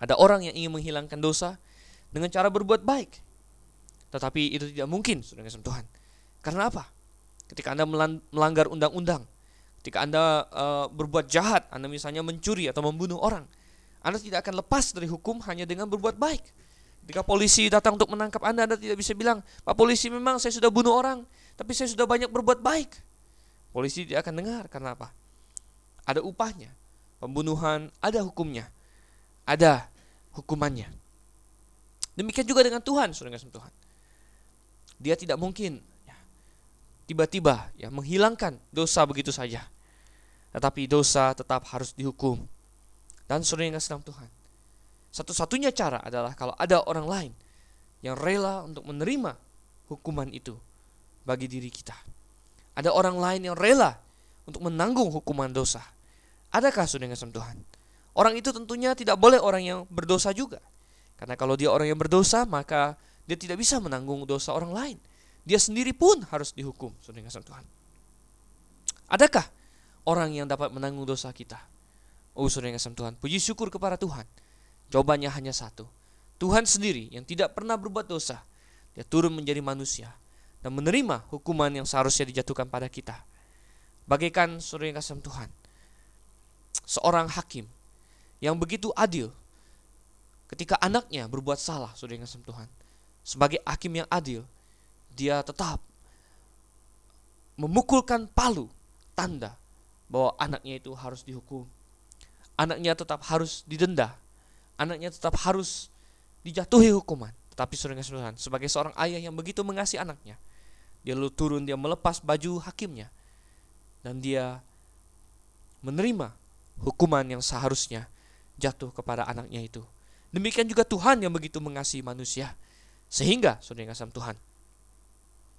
Ada orang yang ingin menghilangkan dosa dengan cara berbuat baik. Tetapi itu tidak mungkin, sudah Tuhan. Karena apa? Ketika Anda melanggar undang-undang, ketika Anda uh, berbuat jahat, Anda misalnya mencuri atau membunuh orang, Anda tidak akan lepas dari hukum hanya dengan berbuat baik. Ketika polisi datang untuk menangkap Anda, Anda tidak bisa bilang, Pak polisi memang saya sudah bunuh orang, tapi saya sudah banyak berbuat baik. Polisi tidak akan dengar karena apa? Ada upahnya. Pembunuhan ada hukumnya. Ada hukumannya. Demikian juga dengan Tuhan, saudara Tuhan. Dia tidak mungkin ya, tiba-tiba ya menghilangkan dosa begitu saja. Tetapi dosa tetap harus dihukum. Dan saudara yang Tuhan. Satu-satunya cara adalah kalau ada orang lain yang rela untuk menerima hukuman itu bagi diri kita. Ada orang lain yang rela untuk menanggung hukuman dosa. Adakah saudara yang Tuhan? Orang itu tentunya tidak boleh orang yang berdosa juga. Karena kalau dia orang yang berdosa, maka dia tidak bisa menanggung dosa orang lain. Dia sendiri pun harus dihukum, saudara Tuhan. Adakah orang yang dapat menanggung dosa kita? Oh saudara yang Tuhan, puji syukur kepada Tuhan. Jawabannya hanya satu. Tuhan sendiri yang tidak pernah berbuat dosa, dia turun menjadi manusia dan menerima hukuman yang seharusnya dijatuhkan pada kita. Bagaikan saudara yang kasih Tuhan, seorang hakim yang begitu adil ketika anaknya berbuat salah, yang kasih Tuhan. Sebagai hakim yang adil, dia tetap memukulkan palu tanda bahwa anaknya itu harus dihukum. Anaknya tetap harus didenda. Anaknya tetap harus dijatuhi hukuman. Tetapi saudara Tuhan, sebagai seorang ayah yang begitu mengasihi anaknya, dia lalu turun, dia melepas baju hakimnya. Dan dia menerima hukuman yang seharusnya jatuh kepada anaknya itu. Demikian juga Tuhan yang begitu mengasihi manusia. Sehingga, saudara yang Tuhan,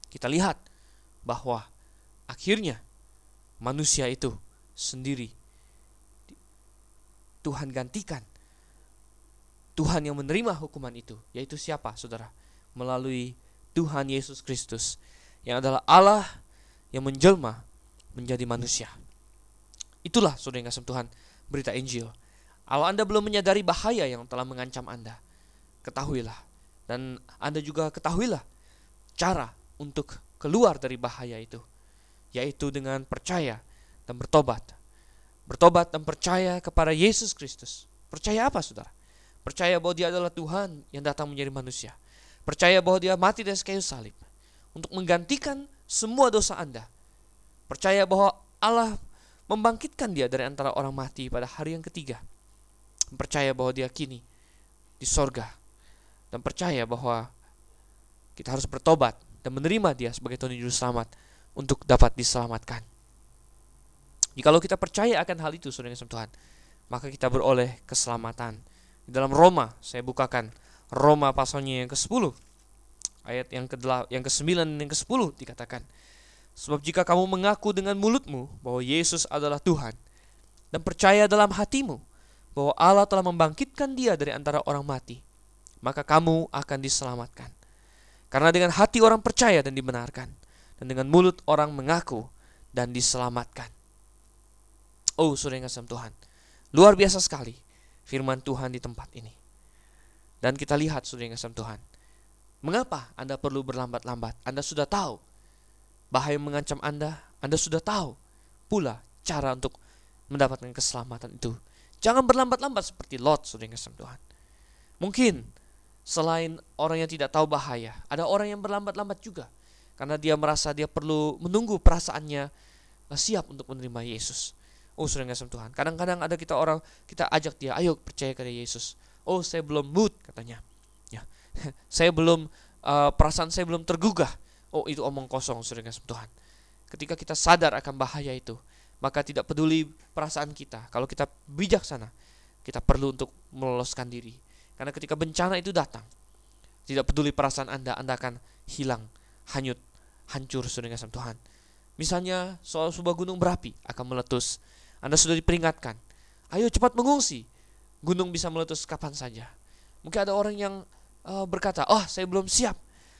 kita lihat bahwa akhirnya manusia itu sendiri Tuhan gantikan Tuhan yang menerima hukuman itu yaitu siapa saudara melalui Tuhan Yesus Kristus yang adalah Allah yang menjelma menjadi manusia. Itulah saudara yang kasih Tuhan berita Injil. Kalau Anda belum menyadari bahaya yang telah mengancam Anda, ketahuilah. Dan Anda juga ketahuilah cara untuk keluar dari bahaya itu. Yaitu dengan percaya dan bertobat. Bertobat dan percaya kepada Yesus Kristus. Percaya apa saudara? Percaya bahwa dia adalah Tuhan yang datang menjadi manusia. Percaya bahwa dia mati di kayu salib untuk menggantikan semua dosa Anda. Percaya bahwa Allah membangkitkan dia dari antara orang mati pada hari yang ketiga. Percaya bahwa dia kini di sorga. Dan percaya bahwa kita harus bertobat dan menerima dia sebagai Tuhan Juru Selamat untuk dapat diselamatkan. Jikalau kita percaya akan hal itu, saudara yang Tuhan, maka kita beroleh keselamatan. Di dalam Roma, saya bukakan Roma pasalnya yang ke-10 ayat yang ke yang ke-9 dan yang ke-10 dikatakan sebab jika kamu mengaku dengan mulutmu bahwa Yesus adalah Tuhan dan percaya dalam hatimu bahwa Allah telah membangkitkan dia dari antara orang mati maka kamu akan diselamatkan. Karena dengan hati orang percaya dan dibenarkan dan dengan mulut orang mengaku dan diselamatkan. Oh saudara yang kasih Tuhan. Luar biasa sekali firman Tuhan di tempat ini. Dan kita lihat saudara yang kasih Tuhan. Mengapa Anda perlu berlambat-lambat? Anda sudah tahu. Bahaya mengancam Anda, Anda sudah tahu pula cara untuk mendapatkan keselamatan itu. Jangan berlambat-lambat seperti Lot, saudara yang Tuhan. Mungkin selain orang yang tidak tahu bahaya, ada orang yang berlambat-lambat juga karena dia merasa dia perlu menunggu perasaannya eh, siap untuk menerima Yesus. Oh, saudara yang Tuhan. Kadang-kadang ada kita orang kita ajak dia, ayo percaya kepada Yesus. Oh, saya belum mood katanya saya belum uh, perasaan saya belum tergugah. Oh, itu omong kosong sudah kasih Tuhan. Ketika kita sadar akan bahaya itu, maka tidak peduli perasaan kita. Kalau kita bijaksana, kita perlu untuk meloloskan diri. Karena ketika bencana itu datang, tidak peduli perasaan Anda, Anda akan hilang, hanyut, hancur sudah kasih Tuhan. Misalnya soal sebuah gunung berapi akan meletus. Anda sudah diperingatkan. Ayo cepat mengungsi. Gunung bisa meletus kapan saja. Mungkin ada orang yang uh, berkata, "Oh, saya belum siap.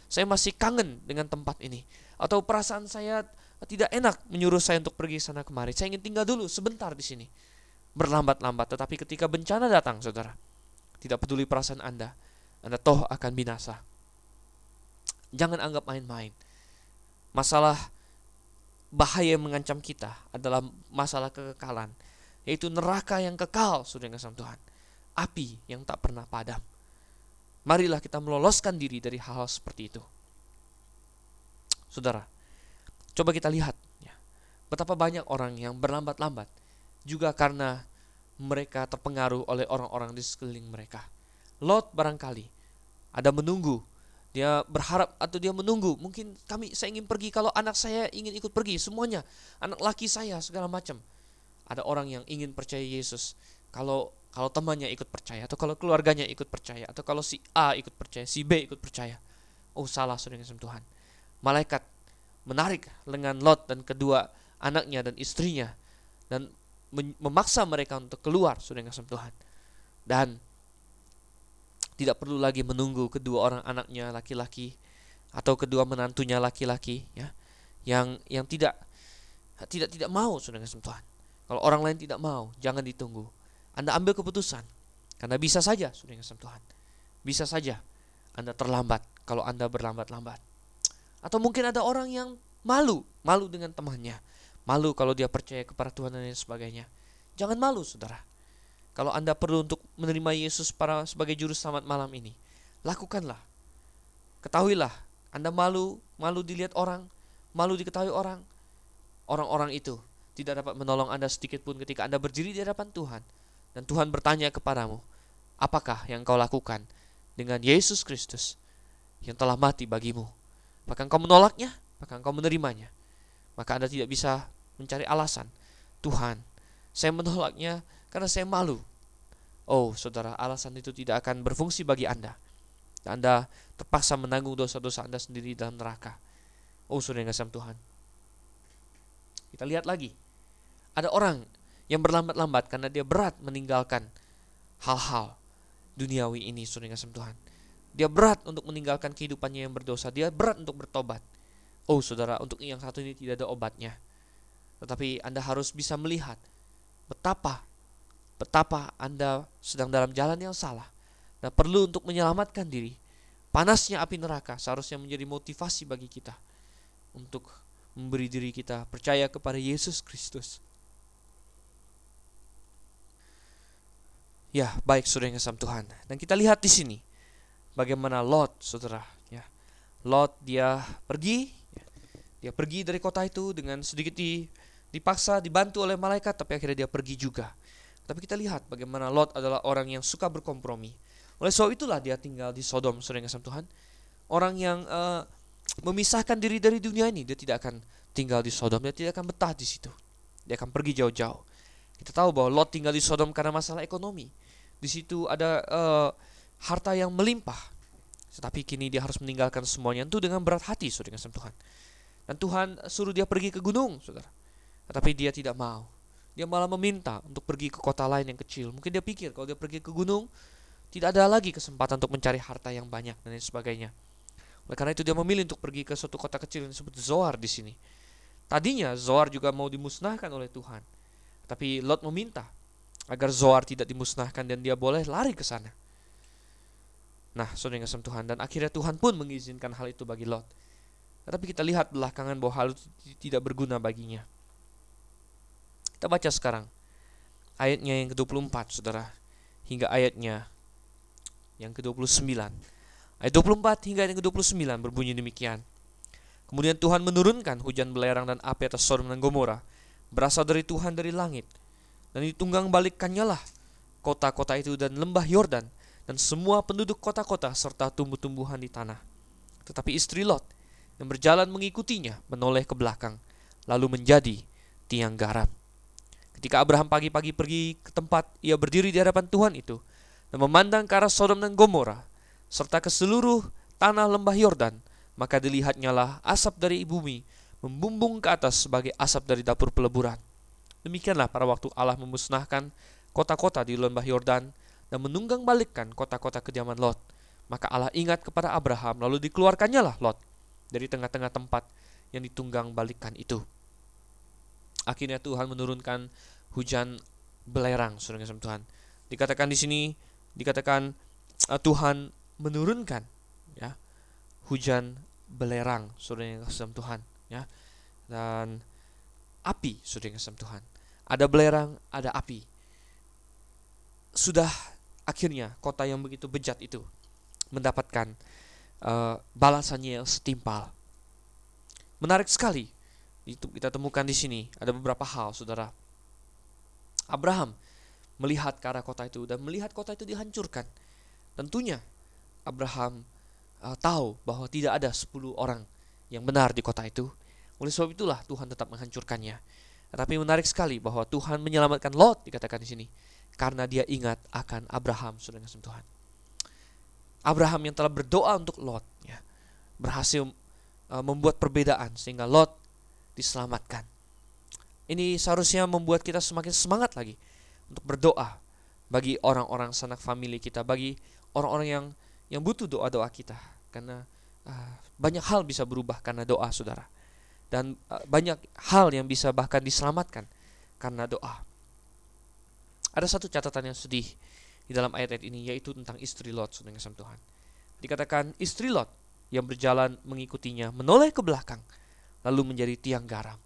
Saya masih kangen dengan tempat ini." Atau perasaan saya tidak enak menyuruh saya untuk pergi sana kemari. Saya ingin tinggal dulu sebentar di sini. Berlambat-lambat, tetapi ketika bencana datang, Saudara, tidak peduli perasaan Anda, Anda toh akan binasa. Jangan anggap main-main. Masalah bahaya yang mengancam kita adalah masalah kekekalan, yaitu neraka yang kekal, Saudara yang Tuhan. Api yang tak pernah padam. Marilah kita meloloskan diri dari hal-hal seperti itu. Saudara, coba kita lihat ya, betapa banyak orang yang berlambat-lambat juga karena mereka terpengaruh oleh orang-orang di sekeliling mereka. Lot barangkali ada menunggu, dia berharap atau dia menunggu, mungkin kami saya ingin pergi kalau anak saya ingin ikut pergi semuanya, anak laki saya segala macam. Ada orang yang ingin percaya Yesus. Kalau kalau temannya ikut percaya atau kalau keluarganya ikut percaya atau kalau si A ikut percaya, si B ikut percaya. Oh salah saudara Tuhan. Malaikat menarik lengan Lot dan kedua anaknya dan istrinya dan memaksa mereka untuk keluar saudara Tuhan. Dan tidak perlu lagi menunggu kedua orang anaknya laki-laki atau kedua menantunya laki-laki ya yang yang tidak tidak tidak mau saudara Tuhan. Kalau orang lain tidak mau, jangan ditunggu anda ambil keputusan. Karena bisa saja, sudah kasih Tuhan. Bisa saja Anda terlambat kalau Anda berlambat-lambat. Atau mungkin ada orang yang malu, malu dengan temannya. Malu kalau dia percaya kepada Tuhan dan lain sebagainya. Jangan malu, saudara. Kalau Anda perlu untuk menerima Yesus para sebagai juru selamat malam ini, lakukanlah. Ketahuilah, Anda malu, malu dilihat orang, malu diketahui orang. Orang-orang itu tidak dapat menolong Anda sedikit pun ketika Anda berdiri di hadapan Tuhan dan Tuhan bertanya kepadamu, apakah yang kau lakukan dengan Yesus Kristus yang telah mati bagimu? Apakah engkau menolaknya? Apakah engkau menerimanya? Maka Anda tidak bisa mencari alasan. Tuhan, saya menolaknya karena saya malu. Oh, saudara, alasan itu tidak akan berfungsi bagi Anda. Anda terpaksa menanggung dosa-dosa Anda sendiri dalam neraka. Oh, saudara yang Tuhan. Kita lihat lagi. Ada orang yang berlambat-lambat karena dia berat meninggalkan hal-hal duniawi ini saudara kasih Tuhan. Dia berat untuk meninggalkan kehidupannya yang berdosa. Dia berat untuk bertobat. Oh saudara, untuk yang satu ini tidak ada obatnya. Tetapi Anda harus bisa melihat betapa betapa Anda sedang dalam jalan yang salah dan perlu untuk menyelamatkan diri. Panasnya api neraka seharusnya menjadi motivasi bagi kita untuk memberi diri kita percaya kepada Yesus Kristus Ya, baik saudara yang Tuhan. Dan kita lihat di sini bagaimana Lot, saudara, ya. Lot dia pergi, ya. dia pergi dari kota itu dengan sedikit di dipaksa dibantu oleh malaikat tapi akhirnya dia pergi juga. Tapi kita lihat bagaimana Lot adalah orang yang suka berkompromi. Oleh sebab itulah dia tinggal di Sodom, saudara yang Tuhan. Orang yang uh, memisahkan diri dari dunia ini, dia tidak akan tinggal di Sodom, dia tidak akan betah di situ. Dia akan pergi jauh-jauh. Kita tahu bahwa Lot tinggal di Sodom karena masalah ekonomi. Di situ ada uh, harta yang melimpah. Tetapi kini dia harus meninggalkan semuanya itu dengan berat hati, saudara yang Tuhan. Dan Tuhan suruh dia pergi ke gunung, saudara. Tetapi dia tidak mau. Dia malah meminta untuk pergi ke kota lain yang kecil. Mungkin dia pikir kalau dia pergi ke gunung, tidak ada lagi kesempatan untuk mencari harta yang banyak dan lain sebagainya. Oleh karena itu dia memilih untuk pergi ke suatu kota kecil yang disebut Zoar di sini. Tadinya Zoar juga mau dimusnahkan oleh Tuhan. Tapi Lot meminta agar Zoar tidak dimusnahkan dan dia boleh lari ke sana. Nah, saudara yang Tuhan dan akhirnya Tuhan pun mengizinkan hal itu bagi Lot. Tapi kita lihat belakangan bahwa hal itu tidak berguna baginya. Kita baca sekarang ayatnya yang ke-24, Saudara, hingga ayatnya yang ke-29. Ayat 24 hingga ayat ke-29 berbunyi demikian. Kemudian Tuhan menurunkan hujan belerang dan api atas Sodom dan Gomora, berasal dari Tuhan dari langit. Dan ditunggang balikkannya lah kota-kota itu dan lembah Yordan dan semua penduduk kota-kota serta tumbuh-tumbuhan di tanah. Tetapi istri Lot yang berjalan mengikutinya menoleh ke belakang, lalu menjadi tiang garam. Ketika Abraham pagi-pagi pergi ke tempat ia berdiri di hadapan Tuhan itu dan memandang ke arah Sodom dan Gomora serta ke seluruh tanah lembah Yordan, maka dilihatnya lah asap dari bumi membumbung ke atas sebagai asap dari dapur peleburan. Demikianlah pada waktu Allah memusnahkan kota-kota di lembah Yordan dan menunggang balikkan kota-kota kediaman Lot. Maka Allah ingat kepada Abraham lalu dikeluarkannya lah Lot dari tengah-tengah tempat yang ditunggang balikkan itu. Akhirnya Tuhan menurunkan hujan belerang, saudara Tuhan. Dikatakan di sini, dikatakan uh, Tuhan menurunkan ya hujan belerang, saudara yang Tuhan, ya dan api, saudara yang Tuhan. Ada belerang, ada api. Sudah akhirnya kota yang begitu bejat itu mendapatkan uh, balasannya yang setimpal. Menarik sekali itu kita temukan di sini ada beberapa hal, saudara. Abraham melihat ke arah kota itu dan melihat kota itu dihancurkan. Tentunya Abraham uh, tahu bahwa tidak ada 10 orang yang benar di kota itu. Oleh sebab itulah Tuhan tetap menghancurkannya. Tetapi menarik sekali bahwa Tuhan menyelamatkan Lot dikatakan di sini karena dia ingat akan Abraham sudah dengan Tuhan. Abraham yang telah berdoa untuk Lot ya, berhasil uh, membuat perbedaan sehingga Lot diselamatkan. Ini seharusnya membuat kita semakin semangat lagi untuk berdoa bagi orang-orang sanak famili kita, bagi orang-orang yang yang butuh doa-doa kita karena uh, banyak hal bisa berubah karena doa Saudara. Dan uh, banyak hal yang bisa bahkan diselamatkan karena doa. Ada satu catatan yang sedih di dalam ayat-ayat ini yaitu tentang istri Lot Saudara Tuhan. Dikatakan istri Lot yang berjalan mengikutinya menoleh ke belakang lalu menjadi tiang garam.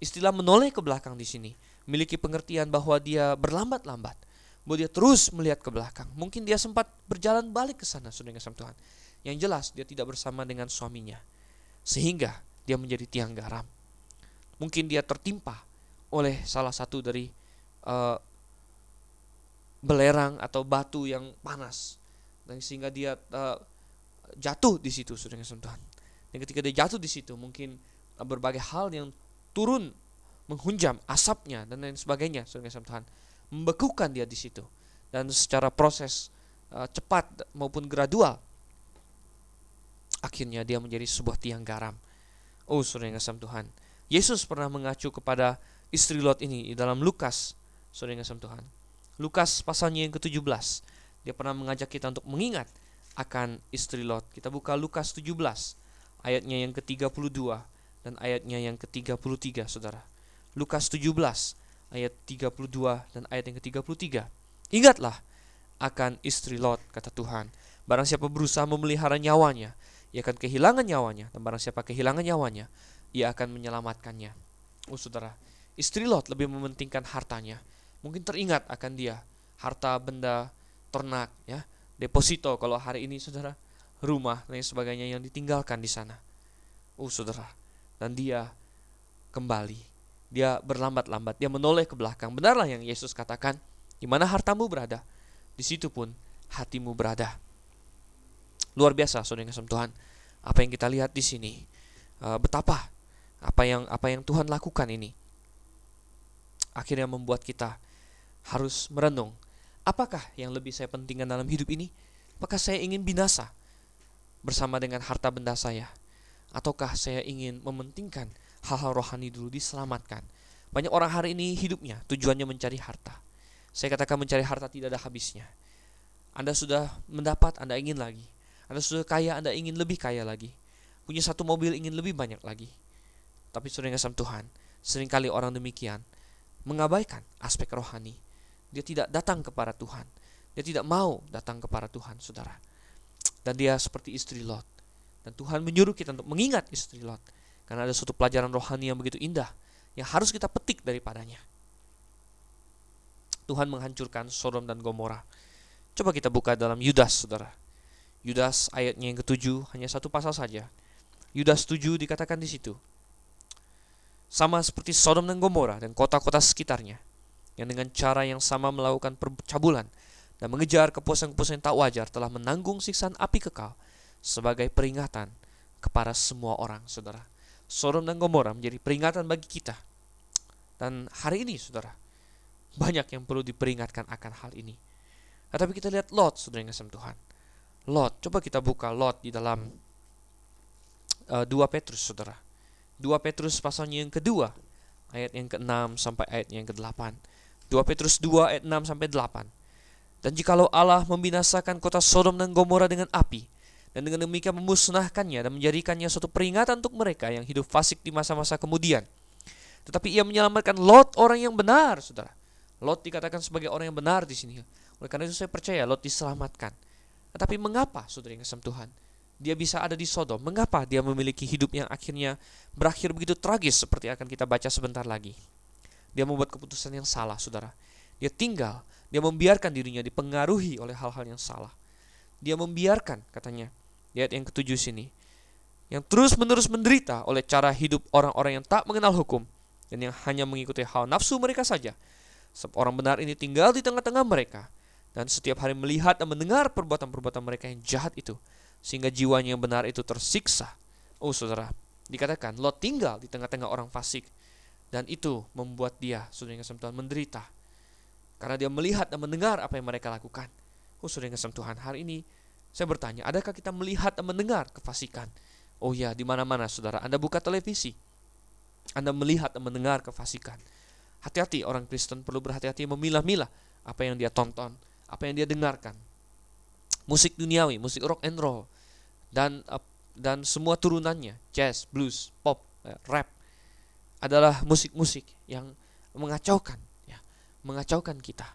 Istilah menoleh ke belakang di sini memiliki pengertian bahwa dia berlambat-lambat, bahwa dia terus melihat ke belakang. Mungkin dia sempat berjalan balik ke sana, saudara sama Tuhan. Yang jelas dia tidak bersama dengan suaminya, sehingga dia menjadi tiang garam. Mungkin dia tertimpa oleh salah satu dari uh, belerang atau batu yang panas, dan sehingga dia uh, jatuh di situ, saudara Tuhan. Dan ketika dia jatuh di situ, mungkin berbagai hal yang turun menghunjam asapnya dan lain sebagainya, saudara Tuhan, membekukan dia di situ. Dan secara proses uh, cepat maupun gradual, akhirnya dia menjadi sebuah tiang garam. Oh, saudara yang Tuhan, Yesus pernah mengacu kepada istri Lot ini dalam Lukas, saudara yang Tuhan. Lukas pasalnya yang ke-17, dia pernah mengajak kita untuk mengingat akan istri Lot. Kita buka Lukas 17 ayatnya yang ke-32 dan ayatnya yang ke-33, Saudara. Lukas 17 ayat 32 dan ayat yang ke-33. Ingatlah akan istri Lot, kata Tuhan. Barang siapa berusaha memelihara nyawanya, ia akan kehilangan nyawanya. Dan barang siapa kehilangan nyawanya, ia akan menyelamatkannya. Oh saudara, istri Lot lebih mementingkan hartanya. Mungkin teringat akan dia, harta benda ternak, ya, deposito kalau hari ini saudara rumah dan sebagainya yang ditinggalkan di sana. Oh saudara, dan dia kembali dia berlambat-lambat, dia menoleh ke belakang. Benarlah yang Yesus katakan, di mana hartamu berada, di situ pun hatimu berada. Luar biasa, saudara yang Tuhan. Apa yang kita lihat di sini, uh, betapa apa yang apa yang Tuhan lakukan ini, akhirnya membuat kita harus merenung. Apakah yang lebih saya pentingkan dalam hidup ini? Apakah saya ingin binasa bersama dengan harta benda saya? Ataukah saya ingin mementingkan hal-hal rohani dulu diselamatkan. Banyak orang hari ini hidupnya tujuannya mencari harta. Saya katakan mencari harta tidak ada habisnya. Anda sudah mendapat, Anda ingin lagi. Anda sudah kaya, Anda ingin lebih kaya lagi. Punya satu mobil, ingin lebih banyak lagi. Tapi sering kasam Tuhan, sering kali orang demikian mengabaikan aspek rohani. Dia tidak datang kepada Tuhan. Dia tidak mau datang kepada Tuhan, saudara. Dan dia seperti istri Lot. Dan Tuhan menyuruh kita untuk mengingat istri Lot. Karena ada suatu pelajaran rohani yang begitu indah yang harus kita petik daripadanya. Tuhan menghancurkan Sodom dan Gomora. Coba kita buka dalam Yudas, saudara. Yudas ayatnya yang ketujuh hanya satu pasal saja. Yudas tujuh dikatakan di situ. Sama seperti Sodom dan Gomora dan kota-kota sekitarnya yang dengan cara yang sama melakukan percabulan dan mengejar kepuasan-kepuasan tak wajar telah menanggung siksaan api kekal sebagai peringatan kepada semua orang, saudara. Sodom dan Gomora menjadi peringatan bagi kita. Dan hari ini, saudara, banyak yang perlu diperingatkan akan hal ini. Tetapi kita lihat Lot, saudara yang kasih Tuhan. Lot, coba kita buka Lot di dalam uh, eh, 2 Petrus, saudara. 2 Petrus pasalnya yang kedua, ayat yang ke-6 sampai ayat yang ke-8. 2 Petrus 2 ayat 6 sampai 8. Dan jikalau Allah membinasakan kota Sodom dan Gomora dengan api, dan dengan demikian memusnahkannya dan menjadikannya suatu peringatan untuk mereka yang hidup fasik di masa-masa kemudian. Tetapi ia menyelamatkan Lot orang yang benar, saudara. Lot dikatakan sebagai orang yang benar di sini. Oleh karena itu saya percaya Lot diselamatkan. Tetapi mengapa, saudara yang kasih Tuhan, dia bisa ada di Sodom? Mengapa dia memiliki hidup yang akhirnya berakhir begitu tragis seperti akan kita baca sebentar lagi? Dia membuat keputusan yang salah, saudara. Dia tinggal, dia membiarkan dirinya dipengaruhi oleh hal-hal yang salah. Dia membiarkan, katanya, di ayat yang ketujuh sini. Yang terus-menerus menderita oleh cara hidup orang-orang yang tak mengenal hukum dan yang hanya mengikuti hal nafsu mereka saja. Sebab orang benar ini tinggal di tengah-tengah mereka dan setiap hari melihat dan mendengar perbuatan-perbuatan mereka yang jahat itu sehingga jiwanya yang benar itu tersiksa. Oh saudara, dikatakan Lot tinggal di tengah-tengah orang fasik dan itu membuat dia, saudara yang Tuhan, menderita karena dia melihat dan mendengar apa yang mereka lakukan. Oh saudara yang Tuhan, hari ini saya bertanya, adakah kita melihat dan mendengar kefasikan? Oh ya, di mana-mana saudara. Anda buka televisi. Anda melihat dan mendengar kefasikan. Hati-hati orang Kristen perlu berhati-hati memilah-milah apa yang dia tonton, apa yang dia dengarkan. Musik duniawi, musik rock and roll dan dan semua turunannya, jazz, blues, pop, eh, rap adalah musik-musik yang mengacaukan ya, mengacaukan kita.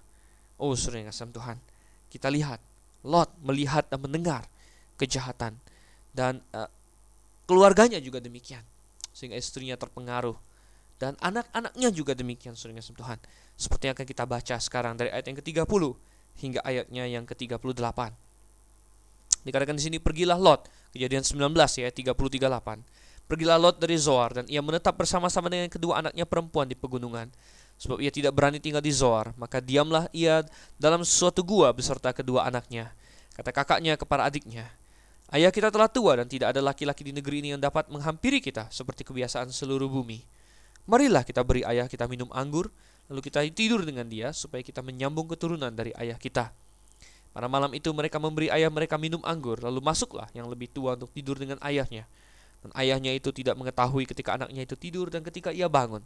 Oh, sering asam Tuhan. Kita lihat Lot melihat dan mendengar kejahatan dan uh, keluarganya juga demikian sehingga istrinya terpengaruh dan anak-anaknya juga demikian sehingga Tuhan seperti yang akan kita baca sekarang dari ayat yang ke-30 hingga ayatnya yang ke-38 dikatakan di sini pergilah Lot kejadian 19 ya 33:8 pergilah Lot dari Zoar dan ia menetap bersama-sama dengan kedua anaknya perempuan di pegunungan Sebab ia tidak berani tinggal di Zoar, maka diamlah ia dalam suatu gua beserta kedua anaknya. Kata kakaknya kepada adiknya, Ayah kita telah tua dan tidak ada laki-laki di negeri ini yang dapat menghampiri kita seperti kebiasaan seluruh bumi. Marilah kita beri ayah kita minum anggur, lalu kita tidur dengan dia supaya kita menyambung keturunan dari ayah kita. Pada malam itu mereka memberi ayah mereka minum anggur, lalu masuklah yang lebih tua untuk tidur dengan ayahnya. Dan ayahnya itu tidak mengetahui ketika anaknya itu tidur dan ketika ia bangun.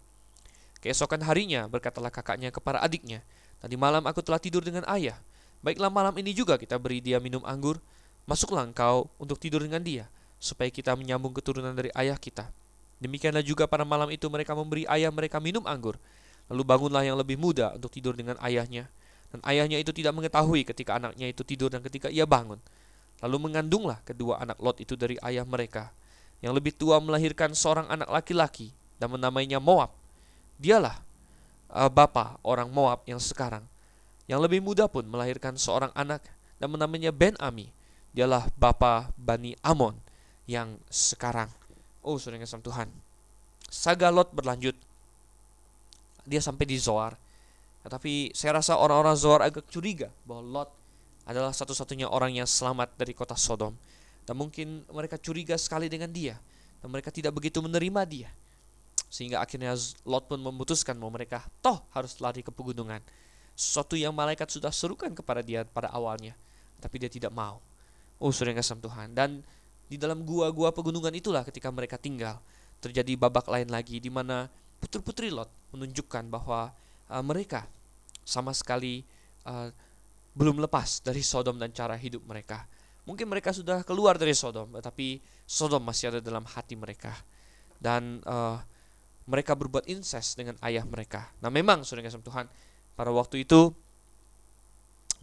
Keesokan harinya berkatalah kakaknya kepada adiknya, Tadi malam aku telah tidur dengan ayah. Baiklah malam ini juga kita beri dia minum anggur. Masuklah engkau untuk tidur dengan dia, supaya kita menyambung keturunan dari ayah kita. Demikianlah juga pada malam itu mereka memberi ayah mereka minum anggur. Lalu bangunlah yang lebih muda untuk tidur dengan ayahnya. Dan ayahnya itu tidak mengetahui ketika anaknya itu tidur dan ketika ia bangun. Lalu mengandunglah kedua anak Lot itu dari ayah mereka. Yang lebih tua melahirkan seorang anak laki-laki dan menamainya Moab Dialah uh, bapa orang Moab yang sekarang. Yang lebih muda pun melahirkan seorang anak dan menamanya Ben Ami. Dialah bapa Bani Amon yang sekarang. Oh, saudara Tuhan. Saga Lot berlanjut. dia sampai di Zoar. Tetapi saya rasa orang-orang Zoar agak curiga bahwa Lot adalah satu-satunya orang yang selamat dari kota Sodom. Dan mungkin mereka curiga sekali dengan dia. Dan mereka tidak begitu menerima dia. Sehingga akhirnya Lot pun memutuskan bahwa mereka toh harus lari ke pegunungan. Sesuatu yang malaikat sudah serukan kepada dia pada awalnya. Tapi dia tidak mau. Oh sudah kasih Tuhan. Dan di dalam gua-gua pegunungan itulah ketika mereka tinggal. Terjadi babak lain lagi di mana putri-putri Lot menunjukkan bahwa uh, mereka sama sekali uh, belum lepas dari Sodom dan cara hidup mereka. Mungkin mereka sudah keluar dari Sodom, tetapi Sodom masih ada dalam hati mereka. Dan uh, mereka berbuat incest dengan ayah mereka. Nah memang, saudara kasih Tuhan, pada waktu itu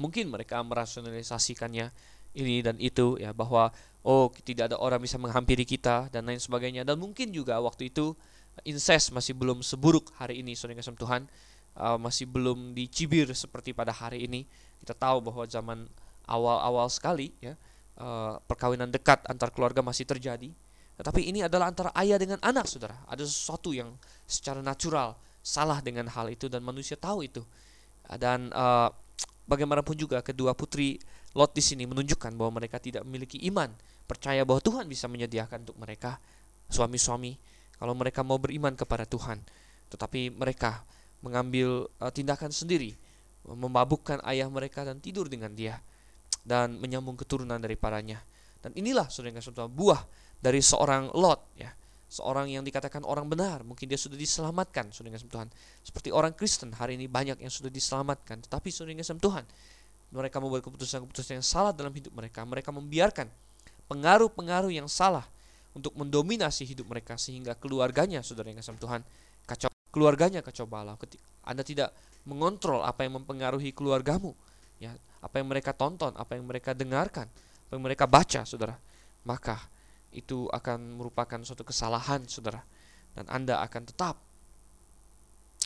mungkin mereka merasionalisasikannya ini dan itu ya bahwa oh tidak ada orang bisa menghampiri kita dan lain sebagainya dan mungkin juga waktu itu incest masih belum seburuk hari ini saudara kasih Tuhan uh, masih belum dicibir seperti pada hari ini. Kita tahu bahwa zaman awal-awal sekali ya uh, perkawinan dekat antar keluarga masih terjadi. Tetapi ini adalah antara ayah dengan anak, saudara. Ada sesuatu yang secara natural salah dengan hal itu dan manusia tahu itu. Dan uh, bagaimanapun juga kedua putri Lot di sini menunjukkan bahwa mereka tidak memiliki iman, percaya bahwa Tuhan bisa menyediakan untuk mereka suami-suami kalau mereka mau beriman kepada Tuhan. Tetapi mereka mengambil uh, tindakan sendiri, memabukkan ayah mereka dan tidur dengan dia dan menyambung keturunan daripadanya. Dan inilah saudara saudara buah dari seorang Lot ya. Seorang yang dikatakan orang benar, mungkin dia sudah diselamatkan, saudara Tuhan. Seperti orang Kristen hari ini banyak yang sudah diselamatkan, tetapi saudara Tuhan, mereka membuat keputusan-keputusan yang salah dalam hidup mereka. Mereka membiarkan pengaruh-pengaruh yang salah untuk mendominasi hidup mereka sehingga keluarganya, saudara yang Tuhan, kacau keluarganya kacau balau. Anda tidak mengontrol apa yang mempengaruhi keluargamu, ya, apa yang mereka tonton, apa yang mereka dengarkan, apa yang mereka baca, saudara, maka itu akan merupakan suatu kesalahan, saudara, dan Anda akan tetap,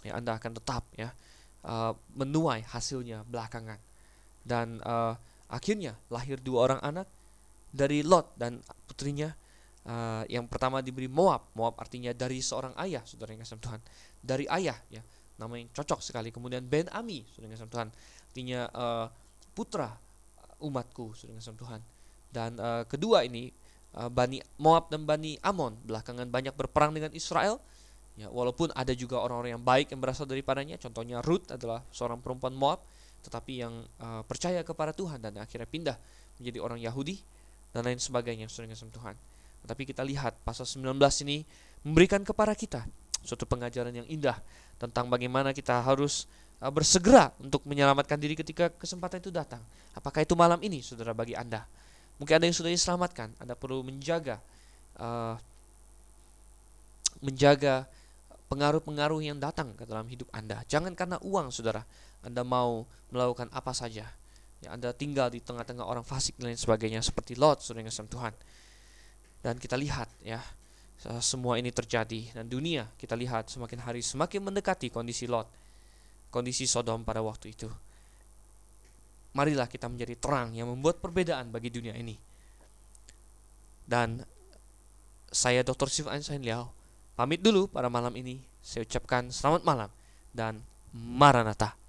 ya, Anda akan tetap, ya, uh, menuai hasilnya belakangan, dan uh, akhirnya lahir dua orang anak dari Lot dan putrinya uh, yang pertama diberi Moab. Moab artinya dari seorang ayah, saudara yang kasih Tuhan. Dari ayah, ya, nama yang cocok sekali. Kemudian Ben Ami, saudara yang kasih Tuhan. Artinya uh, putra umatku, saudara yang kasih Tuhan. Dan uh, kedua ini uh, Bani Moab dan Bani Amon belakangan banyak berperang dengan Israel. Ya, walaupun ada juga orang-orang yang baik yang berasal daripadanya, contohnya Ruth adalah seorang perempuan Moab, tetapi yang uh, percaya kepada Tuhan dan akhirnya pindah menjadi orang Yahudi dan lain sebagainya, yang kasih Tuhan. Tapi kita lihat pasal 19 ini memberikan kepada kita suatu pengajaran yang indah tentang bagaimana kita harus uh, bersegera untuk menyelamatkan diri ketika kesempatan itu datang. Apakah itu malam ini, saudara, bagi Anda? Mungkin ada yang sudah diselamatkan. Anda perlu menjaga uh, menjaga pengaruh-pengaruh yang datang ke dalam hidup Anda. Jangan karena uang, saudara, Anda mau melakukan apa saja. Ya, Anda tinggal di tengah-tengah orang fasik dan lain sebagainya seperti Lot, saudara yang Tuhan. Dan kita lihat ya semua ini terjadi dan dunia kita lihat semakin hari semakin mendekati kondisi Lot, kondisi Sodom pada waktu itu. Marilah kita menjadi terang yang membuat perbedaan bagi dunia ini. Dan saya Dr. Steve Einstein Liao pamit dulu pada malam ini. Saya ucapkan selamat malam dan Maranatha.